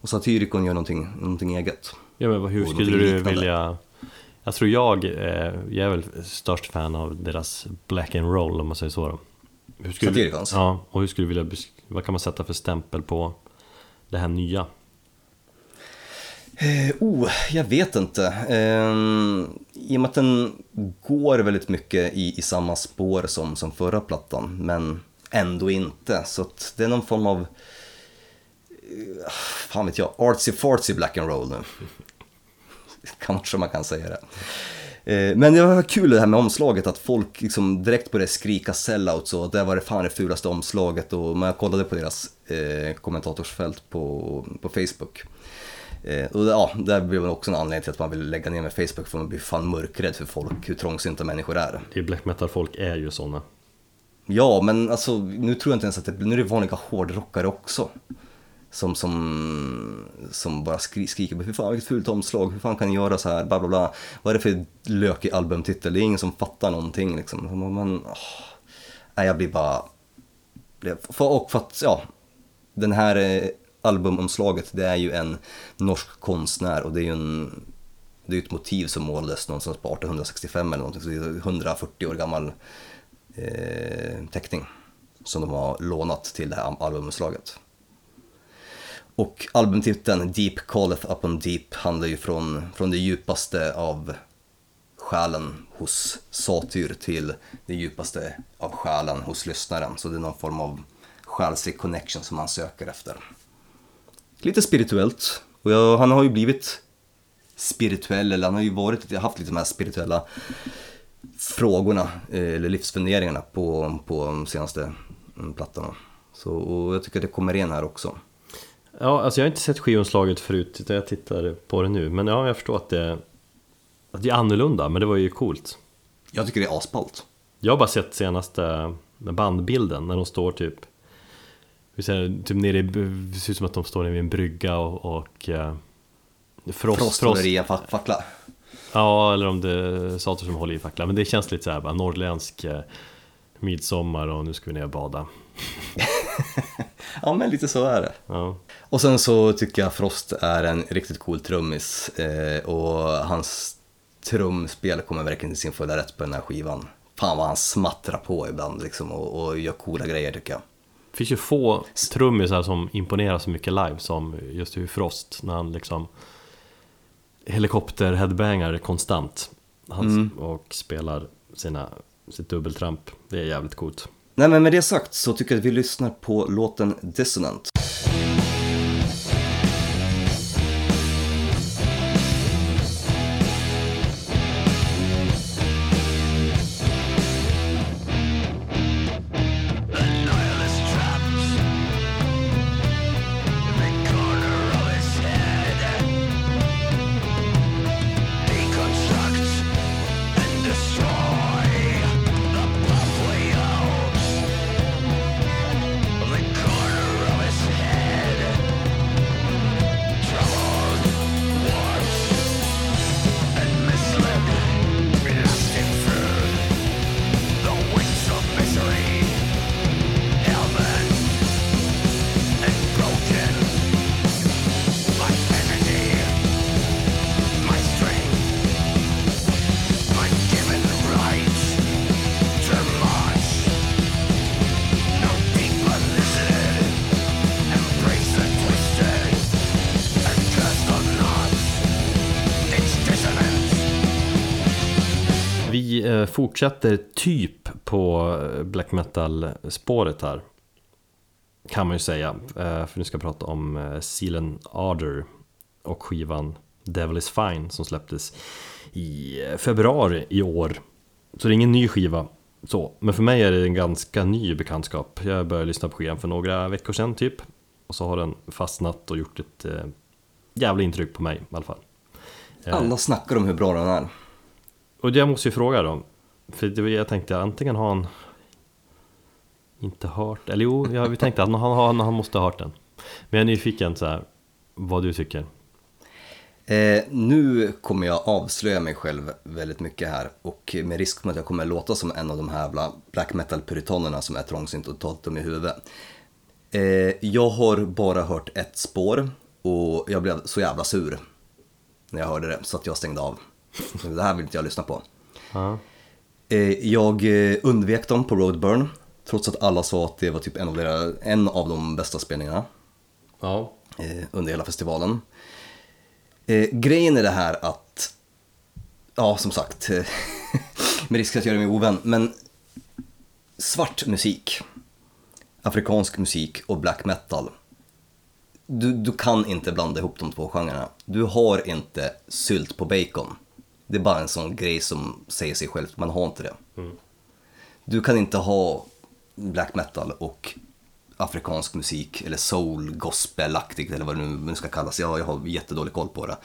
Och Satyricon gör någonting, någonting eget. Ja, men hur skulle du liknande. vilja... Jag tror jag, eh, jag är väl störst fan av deras black and roll om man säger så då. Hur skulle, Satyricons? Ja, och hur skulle du vilja, vad kan man sätta för stämpel på det här nya? Eh, oh, jag vet inte. Eh, I och med att den går väldigt mycket i, i samma spår som, som förra plattan, men ändå inte. Så att det är någon form av, eh, fan vet jag, artsy fartsy black and roll nu. Kanske man kan säga det. Eh, men det var kul det här med omslaget, att folk liksom direkt började skrika sellouts och det var det fan det fulaste omslaget och man kollade på deras eh, kommentatorsfält på, på Facebook. Eh, och ja, där blev det också en anledning till att man vill lägga ner med Facebook för man blir fan mörkrädd för folk, hur trångsynta människor är. Det är black metal-folk är ju sådana. Ja, men alltså nu tror jag inte ens att det nu är det vanliga hårdrockare också. Som, som, som bara skri, skriker hur fan vilket fult omslag, hur fan kan ni göra så här, bla bla bla. Vad är det för lökig albumtitel? Det är ingen som fattar någonting liksom. Man, åh. Nej, jag blir bara... och för att, ja, den här eh, albumomslaget, det är ju en norsk konstnär och det är ju en det är ett motiv som målades någonstans på 1865 eller någonting, så det är 140 år gammal eh, teckning som de har lånat till det här albumomslaget. Och albumtiteln Deep Calleth Upon Deep handlar ju från, från det djupaste av själen hos Satyr till det djupaste av själen hos lyssnaren. Så det är någon form av själslig connection som man söker efter. Lite spirituellt. Och jag, han har ju blivit spirituell, eller han har ju varit, haft lite de här spirituella frågorna, eh, eller livsfunderingarna på, på de senaste mm, plattorna. Så, och jag tycker att det kommer in här också. Ja, alltså jag har inte sett skivomslaget förut, utan jag tittar på det nu. Men ja, jag förstår att det, att det är annorlunda, men det var ju coolt. Jag tycker det är asballt. Jag har bara sett senaste bandbilden när de står typ vi säger, typ nere i, det ser ut som att de står nere vid en brygga och, och eh, Frost, Frost frost, fackla. Ja, eller om det är Sator som håller i facklan Men det känns lite så här bara norrländsk eh, midsommar och nu ska vi ner och bada Ja, men lite så är det. Ja, Och sen så tycker jag Frost är en riktigt cool trummis eh, och hans trumspel kommer verkligen till sin fulla rätt på den här skivan. Fan vad han smattrar på ibland liksom och, och gör coola grejer tycker jag. Finns ju få trummisar som imponerar så mycket live som just hur Frost när han liksom helikopter-headbangar konstant han, och spelar sina, sitt dubbeltramp. Det är jävligt coolt. Nej men med det sagt så tycker jag att vi lyssnar på låten Dissonant. Vi eh, fortsätter typ på eh, black metal-spåret här. Kan man ju säga. Eh, för nu ska jag prata om Sealen Arder och skivan Devil is Fine som släpptes i februari i år. Så det är ingen ny skiva. Så, men för mig är det en ganska ny bekantskap. Jag började lyssna på skivan för några veckor sedan typ. Och så har den fastnat och gjort ett eh, jävla intryck på mig i alla fall. Alla snackar om hur bra den är och jag måste ju fråga då, för det jag tänkte antingen har han inte hört, eller jo, jag, vi tänkte att han, han, han måste ha hört den. Men jag är nyfiken så här, vad du tycker. Eh, nu kommer jag avslöja mig själv väldigt mycket här och med risk för att jag kommer låta som en av de här jävla black metal-puritanerna som är trångsynt och totalt dum i huvudet. Eh, jag har bara hört ett spår och jag blev så jävla sur när jag hörde det så att jag stängde av. Det här vill inte jag lyssna på. Ja. Eh, jag eh, undvek dem på Roadburn trots att alla sa att det var typ en av, deras, en av de bästa spelningarna Ja. eh, under hela festivalen. Grejen är det här att, ja som sagt, med risk att göra mig ovän, men svart musik, afrikansk musik och black metal, du, du kan inte blanda ihop de två genrerna. Du har inte sylt på bacon. Det är bara en sån grej som säger sig själv, man har inte det. Du kan inte ha black metal och afrikansk musik eller soul, gospelaktigt eller vad det nu ska kallas. Ja, jag har jättedålig koll på det.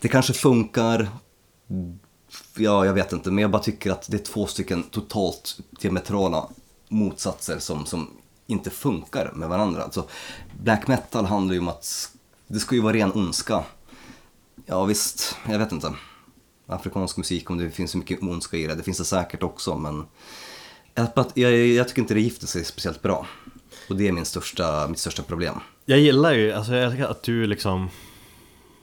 Det kanske funkar, ja jag vet inte, men jag bara tycker att det är två stycken totalt diametrala motsatser som, som inte funkar med varandra. Alltså, black metal handlar ju om att det ska ju vara ren ondska. Ja visst, jag vet inte. Afrikansk musik, om det finns så mycket ondska i det, det finns det säkert också men jag, jag, tycker inte det gifter sig speciellt bra. Och det är min största, mitt största problem. Jag gillar ju, alltså jag tycker att du liksom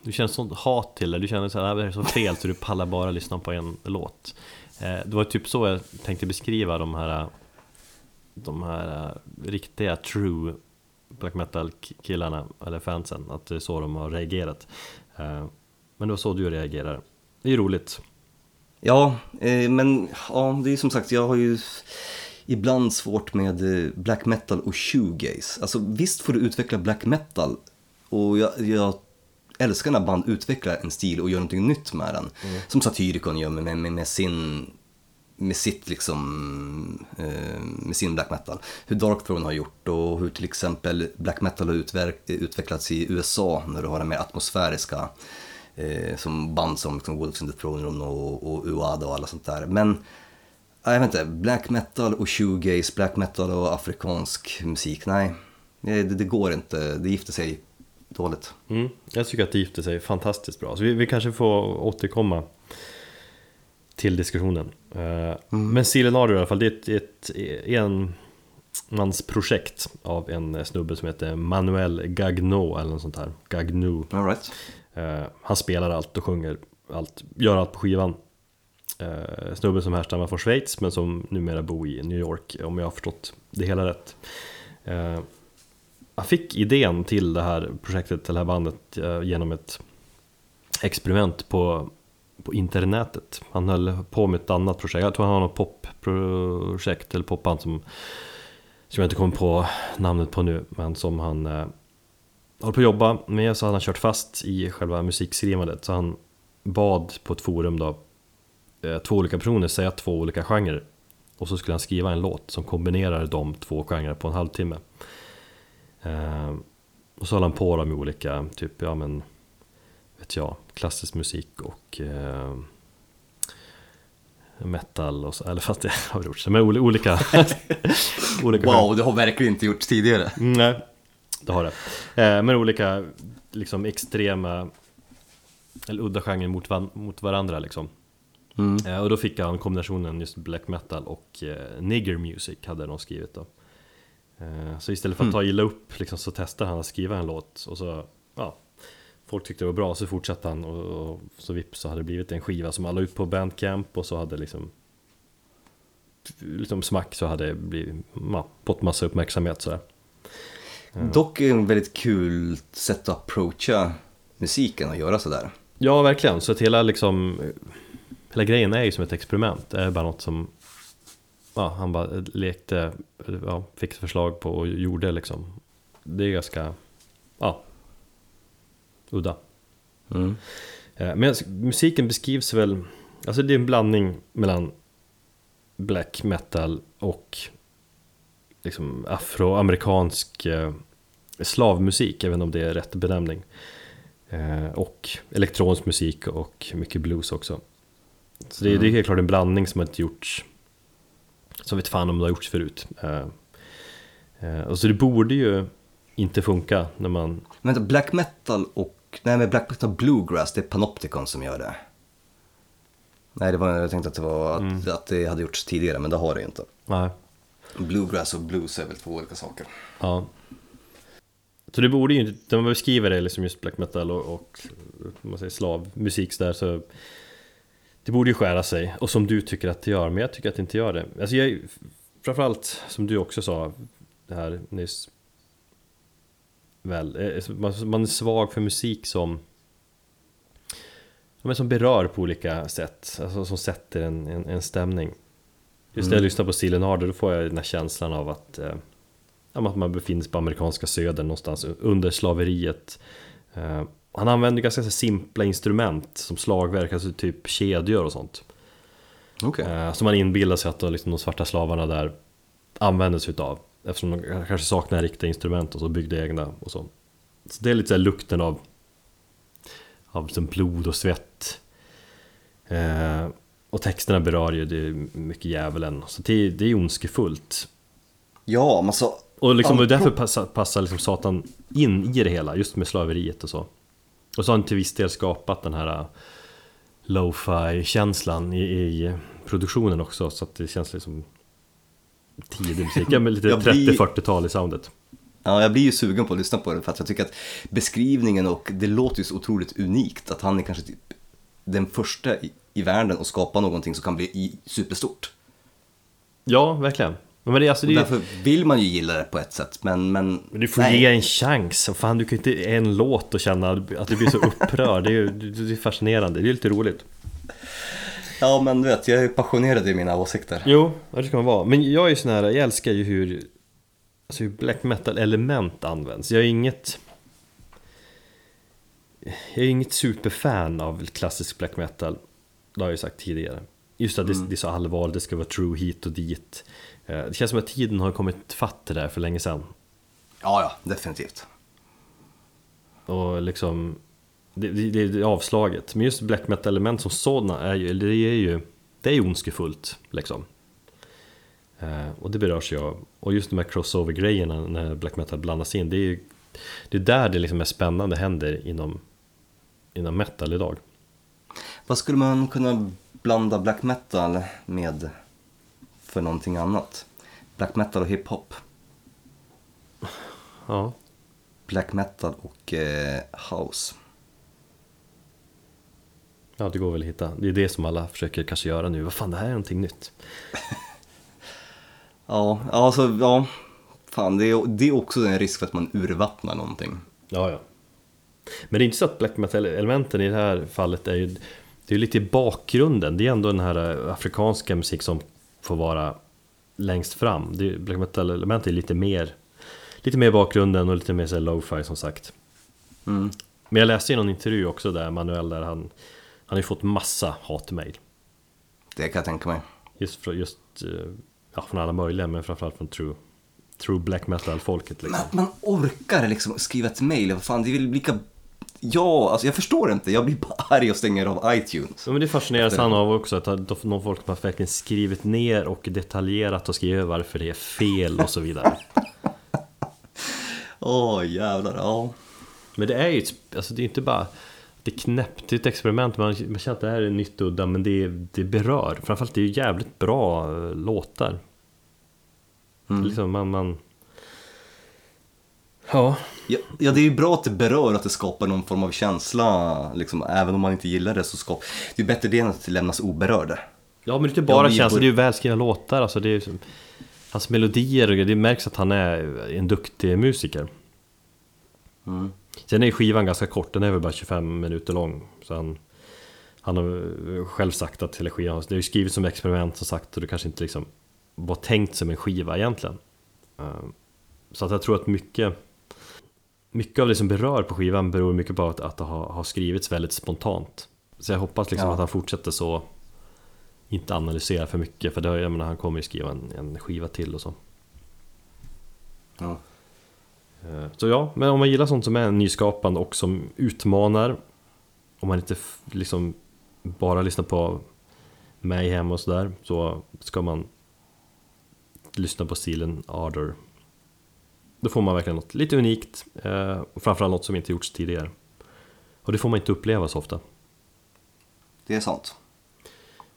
Du känner sånt hat till det, du känner såhär det här är så fel så du pallar bara lyssna på en låt. Eh, det var typ så jag tänkte beskriva de här De här eh, riktiga true black metal killarna, eller fansen Att det är så de har reagerat. Eh, men det var så du reagerar. Det är ju roligt Ja, eh, men ja, det är som sagt, jag har ju ibland svårt med eh, black metal och shoegaze. Alltså visst får du utveckla black metal och jag, jag älskar när band utvecklar en stil och gör någonting nytt med den. Som Satyricon gör med, med, med sin med sitt liksom, eh, med sin black metal. Hur Dark Throne har gjort och hur till exempel black metal har utverk, utvecklats i USA när du har det mer atmosfäriska eh, som band som liksom Wolves in the Throne Room och, och Uada och alla sånt där. Men ja, jag vet inte, black metal och shoegaze, black metal och afrikansk musik, nej. Det, det, det går inte, det gifter sig dåligt. mm, Jag tycker att det gifter sig fantastiskt bra Så vi, vi kanske får återkomma till diskussionen Eh, Men Silenario i alla fall, det är ett, ett enmansprojekt av en snubbe som heter Manuel Gagno eller något sånt här Gagno All right. Eh, han spelar allt och sjunger allt, gör allt på skivan. Eh, Snubben som härstammar från Schweiz men som numera bor i New York om jag har förstått det hela rätt. Eh, Han fick idén till det här projektet, till det här bandet eh, genom ett experiment på, på internetet. Han höll på med ett annat projekt, jag tror han har något popprojekt eller popband som som jag inte kommer på namnet på nu, men som han eh, håller på att jobba med så hade han kört fast i själva musikskrivandet så han bad på ett forum då eh, två olika personer säga två olika genrer och så skulle han skriva en låt som kombinerar de två genrerna på en halvtimme. Eh, och så höll han på med olika, typ, ja men, vet jag, klassisk musik och eh, metal och så, eller fast det har vi gjort, men oli- olika, olika. Wow, det har verkligen inte gjorts tidigare. Nej, det har det. Eh, men olika liksom extrema eller udda genrer mot, van- mot varandra liksom. Mm. Eh, och då fick han kombinationen just black metal och eh, nigger music hade de skrivit då. Så istället för att ta illa upp liksom, så testade han att skriva en låt och så, ja, folk tyckte det var bra så fortsatte han och, och så vips så hade det blivit en skiva som alla ut på bandcamp och så hade liksom liksom smack så hade det blivit, ja, fått massa uppmärksamhet sådär. Dock är det en väldigt kul sätt att approacha musiken och göra sådär. Ja, verkligen. Så att hela, liksom, hela grejen är ju som ett experiment. Det är bara något som ja, han bara lekte, ja, fick ett förslag på och gjorde liksom. Det är ganska, ja, udda. Mm. Eh, Men musiken beskrivs väl, alltså det är en blandning mellan black metal och liksom afroamerikansk eh, slavmusik, inte om det är rätt benämning. Eh, och elektronisk musik och mycket blues också. Så det, det är helt klart en blandning som har inte gjorts, som vet fan om det har gjorts förut. Eh, eh, och så det borde ju inte funka när man Vänta, black metal och... Nej men black metal bluegrass, det är Panopticon som gör det. Nej, det var, jag tänkte att det, var, att, att det hade gjorts tidigare, men det har det ju inte. Nej, Bluegrass och blues är väl två olika saker. Ja. Så det borde ju inte, när man beskriver det liksom just black metal och, och man säger slavmusik så där så Det borde ju skära sig, och som du tycker att det gör, men jag tycker att det inte gör det. Alltså jag, framförallt som du också sa det här nyss. Väl, eh, man, är svag för musik som men som berör på olika sätt, alltså som sätter en, en, en stämning. Just när jag lyssnar på Silenarder då får jag den här känslan av att eh, att man befinner sig på amerikanska södern någonstans under slaveriet. Eh, han använder ganska så simpla instrument som slagverk, alltså typ kedjor och sånt. Okej. Eh, som man inbillar sig att då liksom de svarta slavarna där använde sig utav. Eftersom de kanske saknar riktiga instrument och så byggde egna och så. Så det är lite så lukten av, av liksom blod och svett. Eh, och texterna berör ju det är mycket djävulen. Så det, det är ondskefullt. Ja, men så... Och liksom, och därför passar, passar liksom Satan in i det hela, just med slaveriet och så. Och så har han till viss del skapat den här uh, lo-fi känslan i, i produktionen också, så att det känns liksom tidig musik, ja, men lite blir- 30-40-tal i soundet. Ja, jag blir ju sugen på att lyssna på det för att jag tycker att beskrivningen och det låter ju så otroligt unikt att han är kanske typ den första i, världen att skapa någonting som kan bli superstort. Ja, verkligen. Men det, alltså, Och det, är- därför vill man ju gilla det på ett sätt, men... men men du får nej. ge en chans, och fan du kan ju inte en låt och känna att du blir så upprörd, det är ju det är fascinerande, det är lite roligt. Ja, men du vet, jag är passionerad i mina åsikter. Jo, det ska man vara. Men jag är ju sån här, jag älskar ju hur, alltså hur black metal element används. Jag är inget Jag är inget superfan av klassisk black metal. Det har jag ju sagt tidigare. Just att det, det är så allvarligt, det ska vara true hit och dit. Eh, Det känns som att tiden har kommit fatt det där för länge sedan. Ja, ja, definitivt. Och liksom det, det, det är avslaget. Men just black metal element som sådana är ju, det är ju Det är ju ondskefullt liksom. Eh, och det berörs ju av. Och just de här crossover-grejerna när black metal blandas in. Det är ju Det är där det liksom är spännande händer inom Inom metal idag. Vad skulle man kunna blanda black metal med för någonting annat? Black metal och hiphop. Ja. Black metal och eh, house. Ja, det går väl att hitta. Det är det som alla försöker kanske göra nu. Vad fan, det här är någonting nytt. Ja, alltså ja. Fan, det är, det är också en risk för att man urvattnar någonting. Ja, ja. Men det är inte så att black metal-elementen i det här fallet är ju Det är lite i bakgrunden, det är ändå den här eh, afrikanska musik som får vara längst fram. Det är, black metal-element är lite mer, lite mer i bakgrunden och lite mer så lo-fi som sagt. Mm. Men jag läste i någon intervju också där, Manuel, där han, han har ju fått massa hatmejl. Det kan jag tänka mig. Just, från, just eh, ja, från alla möjliga, men framförallt från true, true black metal-folket Men liksom. att man orkar liksom skriva ett mail, vad fan, det är väl lika... Ja, alltså jag förstår inte. Jag blir bara arg och stänger av iTunes. Ja, men det fascineras han av också, att någon folk har verkligen skrivit ner och detaljerat och skrivit varför det är fel och så vidare. Åh, jävlar, ja. Men det är ju, alltså det är inte bara Det är knäppt, det är ett experiment, man, man känner att det här är nytt och udda men det, det berör Framförallt det är ju jävligt bra eh, låtar Liksom man, man Ja, Ja, ja, det är ju bra att det berör, att det skapar någon form av känsla. Liksom, även om man inte gillar det så skapar... Det är bättre det än att det lämnas oberörd. ja men det är inte bara Ja, känsla, det är ju välskrivna låtar alltså det är ju som, Hans melodier det märks att han är en duktig musiker Mm. Sen är ju skivan ganska kort, den är väl bara 25 minuter lång så han, han har själv sagt att hela skivan, det är ju skrivet som experiment som sagt och det kanske inte liksom var tänkt som en skiva egentligen Eh, Så att jag tror att mycket Mycket av det som berör på skivan beror mycket på att, att det har, har skrivits väldigt spontant Så jag hoppas liksom Ja. att han fortsätter så Inte analysera för mycket för det, jag menar, han kommer ju skriva en, en skiva till och så Ja. Eh, Så ja, men om man gillar sånt som är nyskapande och som utmanar Om man inte liksom bara lyssnar på mig hem och sådär Så ska man lyssna på stilen Ardor Då får man verkligen något lite unikt eh, och framförallt något som inte gjorts tidigare Och det får man inte uppleva så ofta Det är sant.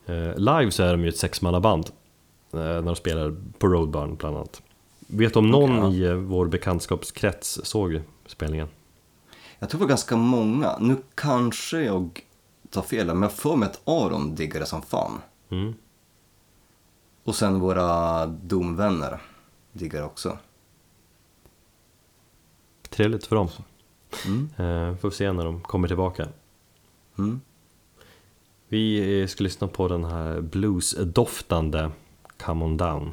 Eh, Live så är de ju ett sexmannaband eh, När de spelar på Roadburn bland annat Vet om någon Okej, i eh, vår bekantskapskrets såg spelningen? Jag tror det var ganska många. Nu kanske jag tar fel, men jag får mig att Aron diggar det som fan. Mm. Och sen våra domvänner diggar också. Trevligt för dem. Mm. Eh, får vi se när de kommer tillbaka. Mm. Vi eh, ska lyssna på den här bluesdoftande Come On Down.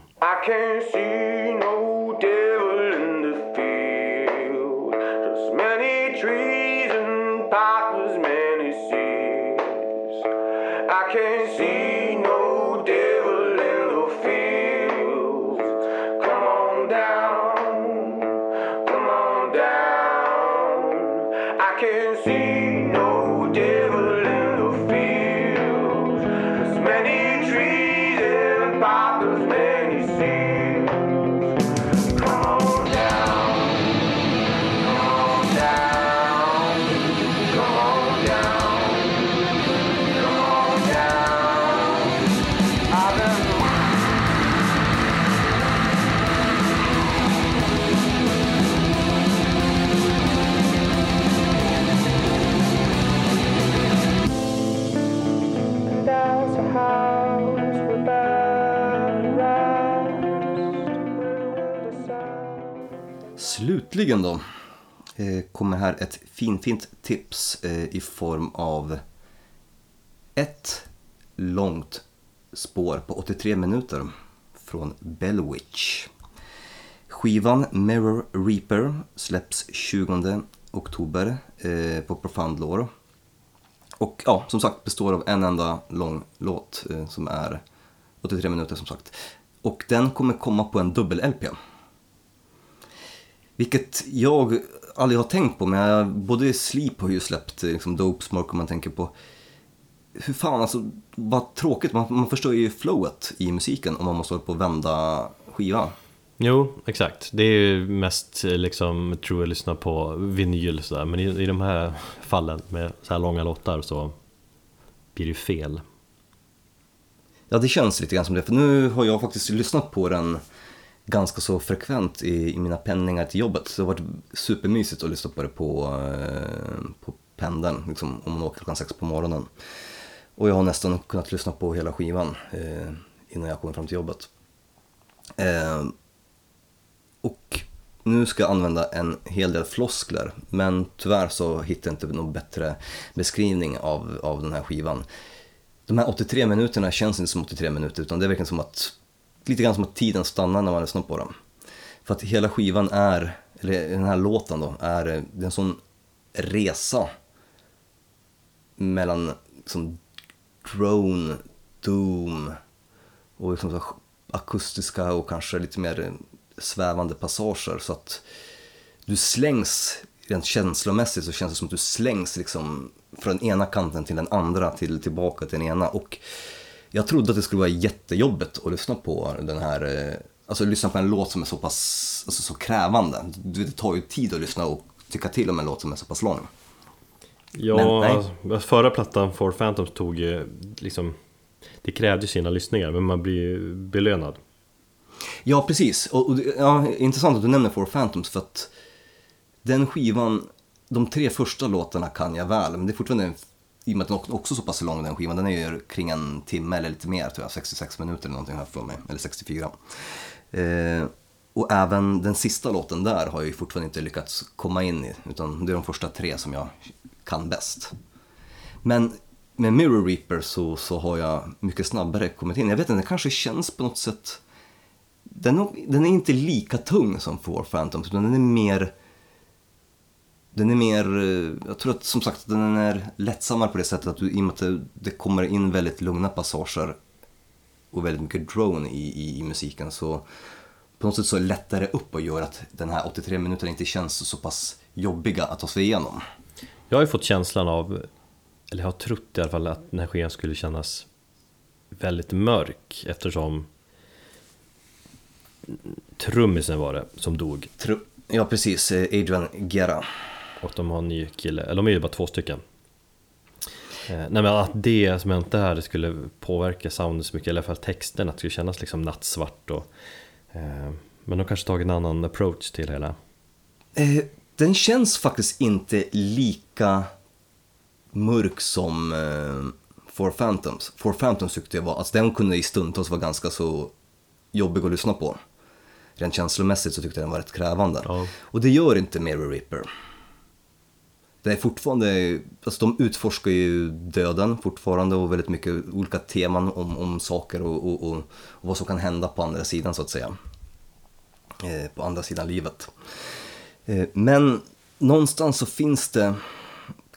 Slutligen då eh, kommer här ett finfint tips eh, i form av ett långt spår på 83 minuter från Bellwitch. Skivan Mirror Reaper släpps 20 oktober eh, på Profound Lore. Och ja, som sagt består av en enda lång låt som är 83 minuter som sagt. Och den kommer komma på en dubbel-LP. Vilket jag aldrig har tänkt på, men jag, både Sleep har ju släppt liksom, Dope Smoke om man tänker på hur fan, alltså vad tråkigt, man, man förstår ju flowet i musiken om man måste hålla på och vända skiva. Jo, exakt. Det är ju mest liksom, tror jag, lyssna på vinyl sådär. Men i, i de här fallen med så här långa låtar så blir det ju fel. Ja, det känns lite grann som det, för nu har jag faktiskt lyssnat på den ganska så frekvent i, i mina pendlingar till jobbet. Så det har varit supermysigt att lyssna på det på, eh, på pendeln, liksom, om man åker klockan sex på morgonen. Och jag har nästan kunnat lyssna på hela skivan eh, innan jag kommer fram till jobbet. Eh, och nu ska jag använda en hel del floskler, men tyvärr så hittar jag inte någon bättre beskrivning av, av den här skivan. De här 83 minuterna känns inte som 83 minuter utan det är verkligen som att lite grann som att tiden stannar när man lyssnar på den. För att hela skivan är, eller den här låten då, är, det är en sån resa mellan liksom drone, doom och liksom så akustiska och kanske lite mer svävande passager så att du slängs, rent känslomässigt så känns det som att du slängs liksom från den ena kanten till den andra till tillbaka till den ena och jag trodde att det skulle vara jättejobbigt att lyssna på den här, eh, alltså lyssna på en låt som är så pass, alltså så krävande. Du vet, Det tar ju tid att lyssna och tycka till om en låt som är så pass lång. Ja, Men, alltså, förra plattan For Phantoms tog ju liksom Det krävde sina lyssningar men man blir ju belönad Ja, precis. Och, och, ja, intressant att du nämner Four Phantoms för att den skivan, de tre första låtarna kan jag väl, men det är fortfarande, en- i och med att den också är så pass lång den skivan, den är ju kring en timme eller lite mer tror jag, 66 minuter eller någonting har jag för mig, eller 64. Eh, och även den sista låten där har jag ju fortfarande inte lyckats komma in i, utan det är de första tre som jag kan bäst. Men med Mirror Reaper så, så har jag mycket snabbare kommit in. Jag vet inte, den kanske känns på något sätt... Den, den är inte lika tung som Four Phantoms, utan den är mer... Den är mer, eh, jag tror att som sagt den är lättsammare på det sättet att du, i och med att det, det kommer in väldigt lugna passager och väldigt mycket drone i, i, i musiken så på något sätt så är det upp och gör att den här 83 minuterna inte känns så pass jobbiga att ta sig igenom. Jag har ju fått känslan av Eller jag har trott i alla fall att den här skivan skulle kännas Väldigt mörk eftersom Trummisen var det som dog Tro, ja precis, eh, Adrian Guerra. Och de har en ny kille, eller de är ju bara två stycken Eh, Nej men att det som hände här skulle påverka soundet så mycket, eller i alla fall texten, att det skulle kännas liksom nattsvart och eh, Men de kanske tagit en annan approach till hela Eh, den känns faktiskt inte lika mörk som eh, Four Phantoms. Four Phantoms tyckte jag var, alltså den kunde i stundtals vara ganska så jobbig att lyssna på. Rent känslomässigt så tyckte jag den var rätt krävande. Ja. Och det gör inte Mirror Reaper. Det är fortfarande, alltså de utforskar ju döden fortfarande och väldigt mycket olika teman om, om saker och, och, och, och vad som kan hända på andra sidan så att säga. Eh, på andra sidan livet. Eh, Men någonstans så finns det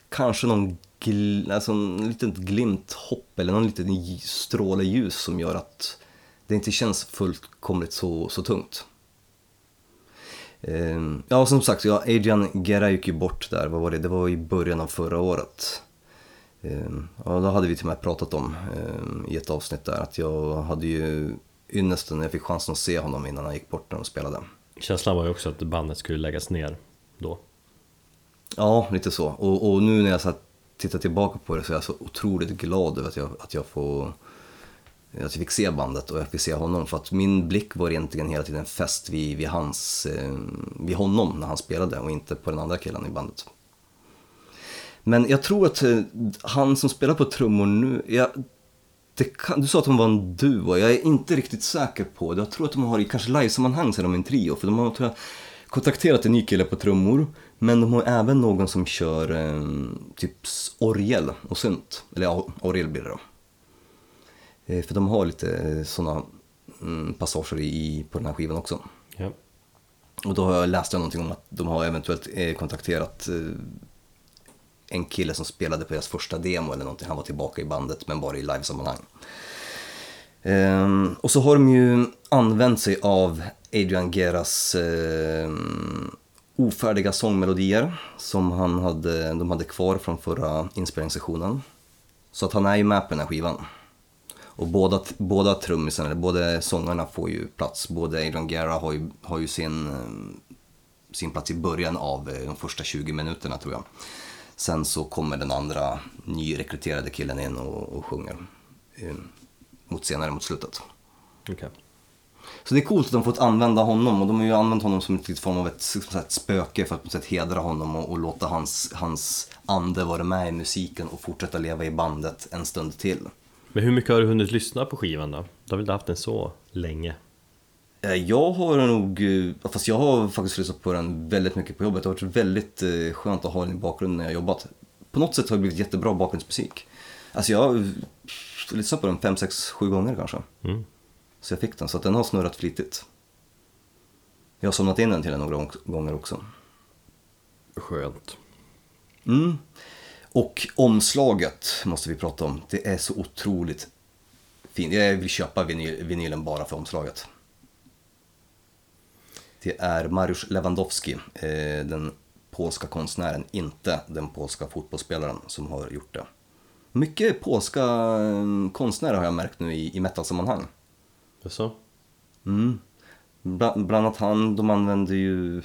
kanske någon gl- alltså en liten glimt hopp eller någon liten stråle ljus som gör att det inte känns fullkomligt så, så tungt. Eh, Ja, som sagt, ja, Adrian Guerra gick ju bort där, vad var det? Det var i början av förra året. Eh, Ja, då hade vi till och med pratat om eh, i ett avsnitt där att jag hade ju ynnesten när jag fick chansen att se honom innan han gick bort när de spelade. Känslan var ju också att bandet skulle läggas ner då Ja, lite så. Och, och nu när jag så tittar tillbaka på det så är jag så otroligt glad över att jag, att jag får jag fick se bandet och jag fick se honom. För att min blick var egentligen hela tiden fäst vid, vid, hans, eh, vid honom när han spelade och inte på den andra killen i bandet. Men jag tror att eh, han som spelar på trummor nu, jag, det kan, du sa att de var en duo, jag är inte riktigt säker på det. Jag tror att de har i kanske livesammanhang så är de en trio, för de har tror jag, kontakterat en ny kille på trummor, men de har även någon som kör eh, typ orgel och synt, eller ja, orgel blir det då. Eh, för de har lite sådana mm, passager i, på den här skivan också. ja. Och då har jag läst någonting om att de har eventuellt eh, kontakterat eh, en kille som spelade på deras första demo eller någonting. Han var tillbaka i bandet men bara i livesammanhang. Ehm, och så har de ju använt sig av Adrian Guerras eh, ofärdiga sångmelodier som han hade, de hade kvar från förra inspelningssessionen. Så att han är ju med på den här skivan. Och båda, båda trummisen, eller båda sångarna får ju plats. Både Adrian Guerra har ju, har ju sin, sin plats i början av eh, de första 20 minuterna tror jag. Sen så kommer den andra nyrekryterade killen in och, och sjunger eh, mot senare mot slutet. Okej. Så det är coolt att de fått använda honom och de har ju använt honom som ett form av ett, ett spöke för att på något sätt hedra honom och, och låta hans, hans ande vara med i musiken och fortsätta leva i bandet en stund till. Men hur mycket har du hunnit lyssna på skivan då? Du har väl inte haft den så länge? Eh, Jag har nog, eh, fast jag har faktiskt lyssnat på den väldigt mycket på jobbet. Det har varit väldigt eh, skönt att ha den i bakgrunden när jag jobbat. På något sätt har det blivit jättebra bakgrundsmusik. Alltså jag har lyssnat på den fem, sex, sju gånger kanske. Mm. Så jag fick den, så att den har snurrat flitigt. Jag har somnat in den till den några gång- gånger också. Skönt. Mm. Och omslaget måste vi prata om. Det är så otroligt fint. Jag vill köpa vinyl, vinylen bara för omslaget. Det är Mariusz Lewandowski, eh, den polska konstnären, inte den polska fotbollsspelaren som har gjort det. Mycket polska eh, konstnärer har jag märkt nu i, i metalsammanhang. Jaså? Mm. Bland, bland annat han, de använder ju...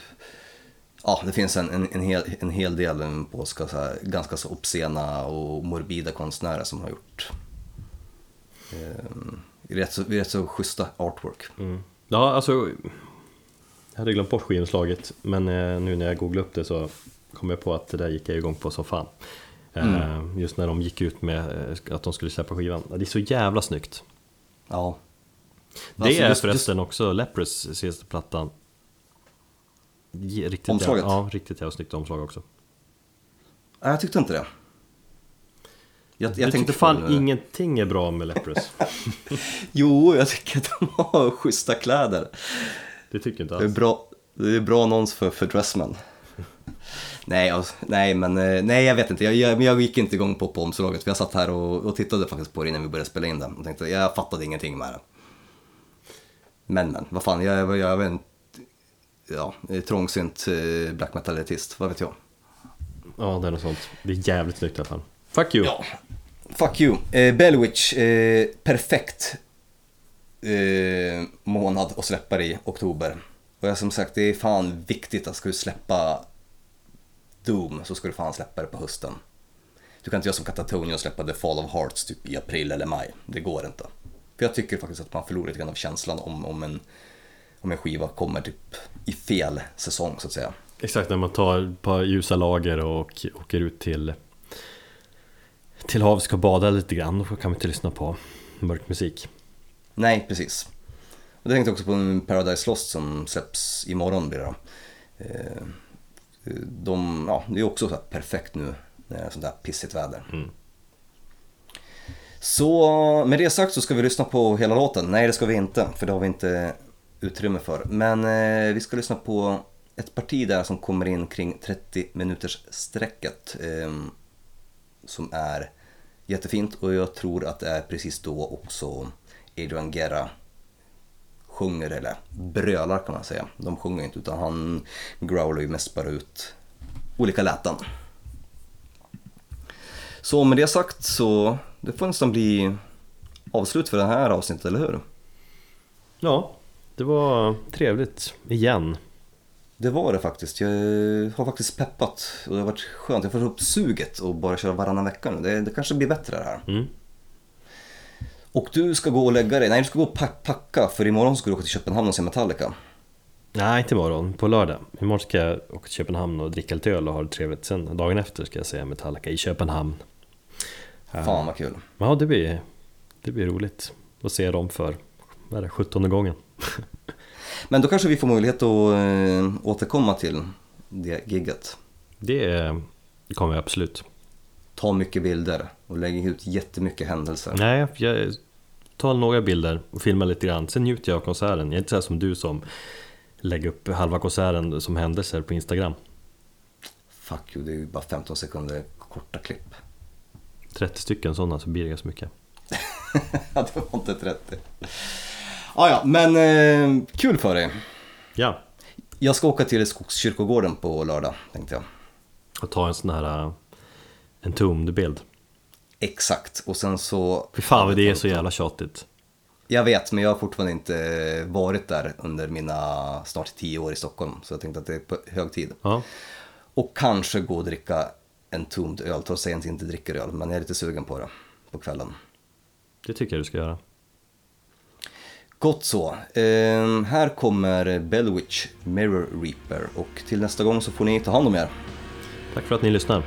Ja, det finns en, en, en, hel, en hel del polska så här, ganska så obscena och morbida konstnärer som har gjort eh, rätt, så, rätt så schyssta artwork. Mm. Ja, alltså... Jag hade glömt bort skivomslaget, men eh, nu när jag googlade upp det så kom jag på att det där gick jag igång på som fan. Eh, Just när de gick ut med eh, att de skulle släppa skivan. Det är så jävla snyggt. Ja. Det Alltså, är just- förresten också Leprous senaste plattan. Riktigt Omslaget? Ja, riktigt jävla snyggt omslag också. Nej, jag tyckte inte det. Jag, jag du tänkte tyckte fan det. ingenting är bra med Leprous. Jo, jag tycker att de har schyssta kläder. Det tycker inte Det är alls. bra, det är bra annons för, för Dressman. nej, alltså, nej, men eh, nej, jag vet inte. Jag, jag, jag gick inte igång på, på omslaget. Jag satt här och, och tittade faktiskt på det innan vi började spela in det. Och tänkte, jag fattade ingenting med det. Men, men, vad fan, jag, jag, jag är en ja, trångsynt eh, black metal-artist, vad vet jag. Ja, det är något sånt. Det är jävligt snyggt i alla fall. Fuck you! Ja, fuck you. Eh, Bellwitch, eh, perfekt eh, månad att släppa i oktober. Och jag som sagt, det är fan viktigt att ska du släppa Doom så ska du fan släppa det på hösten. Du kan inte göra som Catatonia och släppa The Fall of Hearts typ i april eller maj. Det går inte. För jag tycker faktiskt att man förlorar lite grann av känslan om, om, en, om en skiva kommer typ i fel säsong så att säga. Exakt, när man tar ett par ljusa lager och åker ut till till havet ska bada lite grann, då kan man inte lyssna på mörk musik. Nej, precis. Och jag tänkte också på Paradise Lost som släpps imorgon blir det. Eh, De, ja, det är också så perfekt nu när det är sånt där pissigt väder. Mm. Så med det sagt så ska vi lyssna på hela låten. Nej, det ska vi inte, för det har vi inte utrymme för. Men eh, vi ska lyssna på ett parti där som kommer in kring 30 minuters sträcket. Eh, som är jättefint och jag tror att det är precis då också Adrian Guerra sjunger, eller brölar kan man säga. De sjunger inte utan han growlar ju mest bara ut olika läten. Så med det sagt så det får nästan bli avslut för det här avsnittet, eller hur? Ja, det var trevligt igen. Det var det faktiskt. Jag har faktiskt peppat och det har varit skönt. Jag får upp suget och bara köra varannan vecka nu. Det, det kanske blir bättre det här. Mm. Och du ska gå och lägga dig. Nej, du ska gå och pack, packa för imorgon ska du åka till Köpenhamn och se Metallica. Nej, inte imorgon, på lördag. Imorgon ska jag åka till Köpenhamn och dricka lite öl och ha det trevligt. Sen dagen efter ska jag se Metallica i Köpenhamn. Fan vad kul. Ja, det blir, det blir roligt att se dem för, vad är det, 17 gången. Men då kanske vi får möjlighet att äh, återkomma till det gigget. Det kommer jag absolut. Ta mycket bilder och lägg ut jättemycket händelser. Nej, jag tar några bilder och filmar lite grann. Sen njuter jag av konserten. Jag är inte så som du som lägger upp halva konserten som händelser på Instagram. Fuck you, det är ju bara 15 sekunder korta klipp. 30 stycken sådana så blir det ganska mycket. Det var inte 30. Ah, ja, men eh, kul för dig. Ja, Jag ska åka till Skogskyrkogården på lördag, tänkte jag. och ta en sån här uh, en tomd bild. Exakt, och sen så... Fy fan vad det är så jävla tjatigt. Jag vet, men jag har fortfarande inte varit där under mina snart 10 år i Stockholm. Så jag tänkte att det är på hög tid. Ja, Och kanske gå och dricka en tomd öl, trots att jag inte dricker öl. Men jag är lite sugen på det på kvällen. det tycker jag du ska göra. Gott så. Ehm, här kommer Bellwitch Mirror Reaper och till nästa gång så får ni ta hand om er. Tack för att ni lyssnar.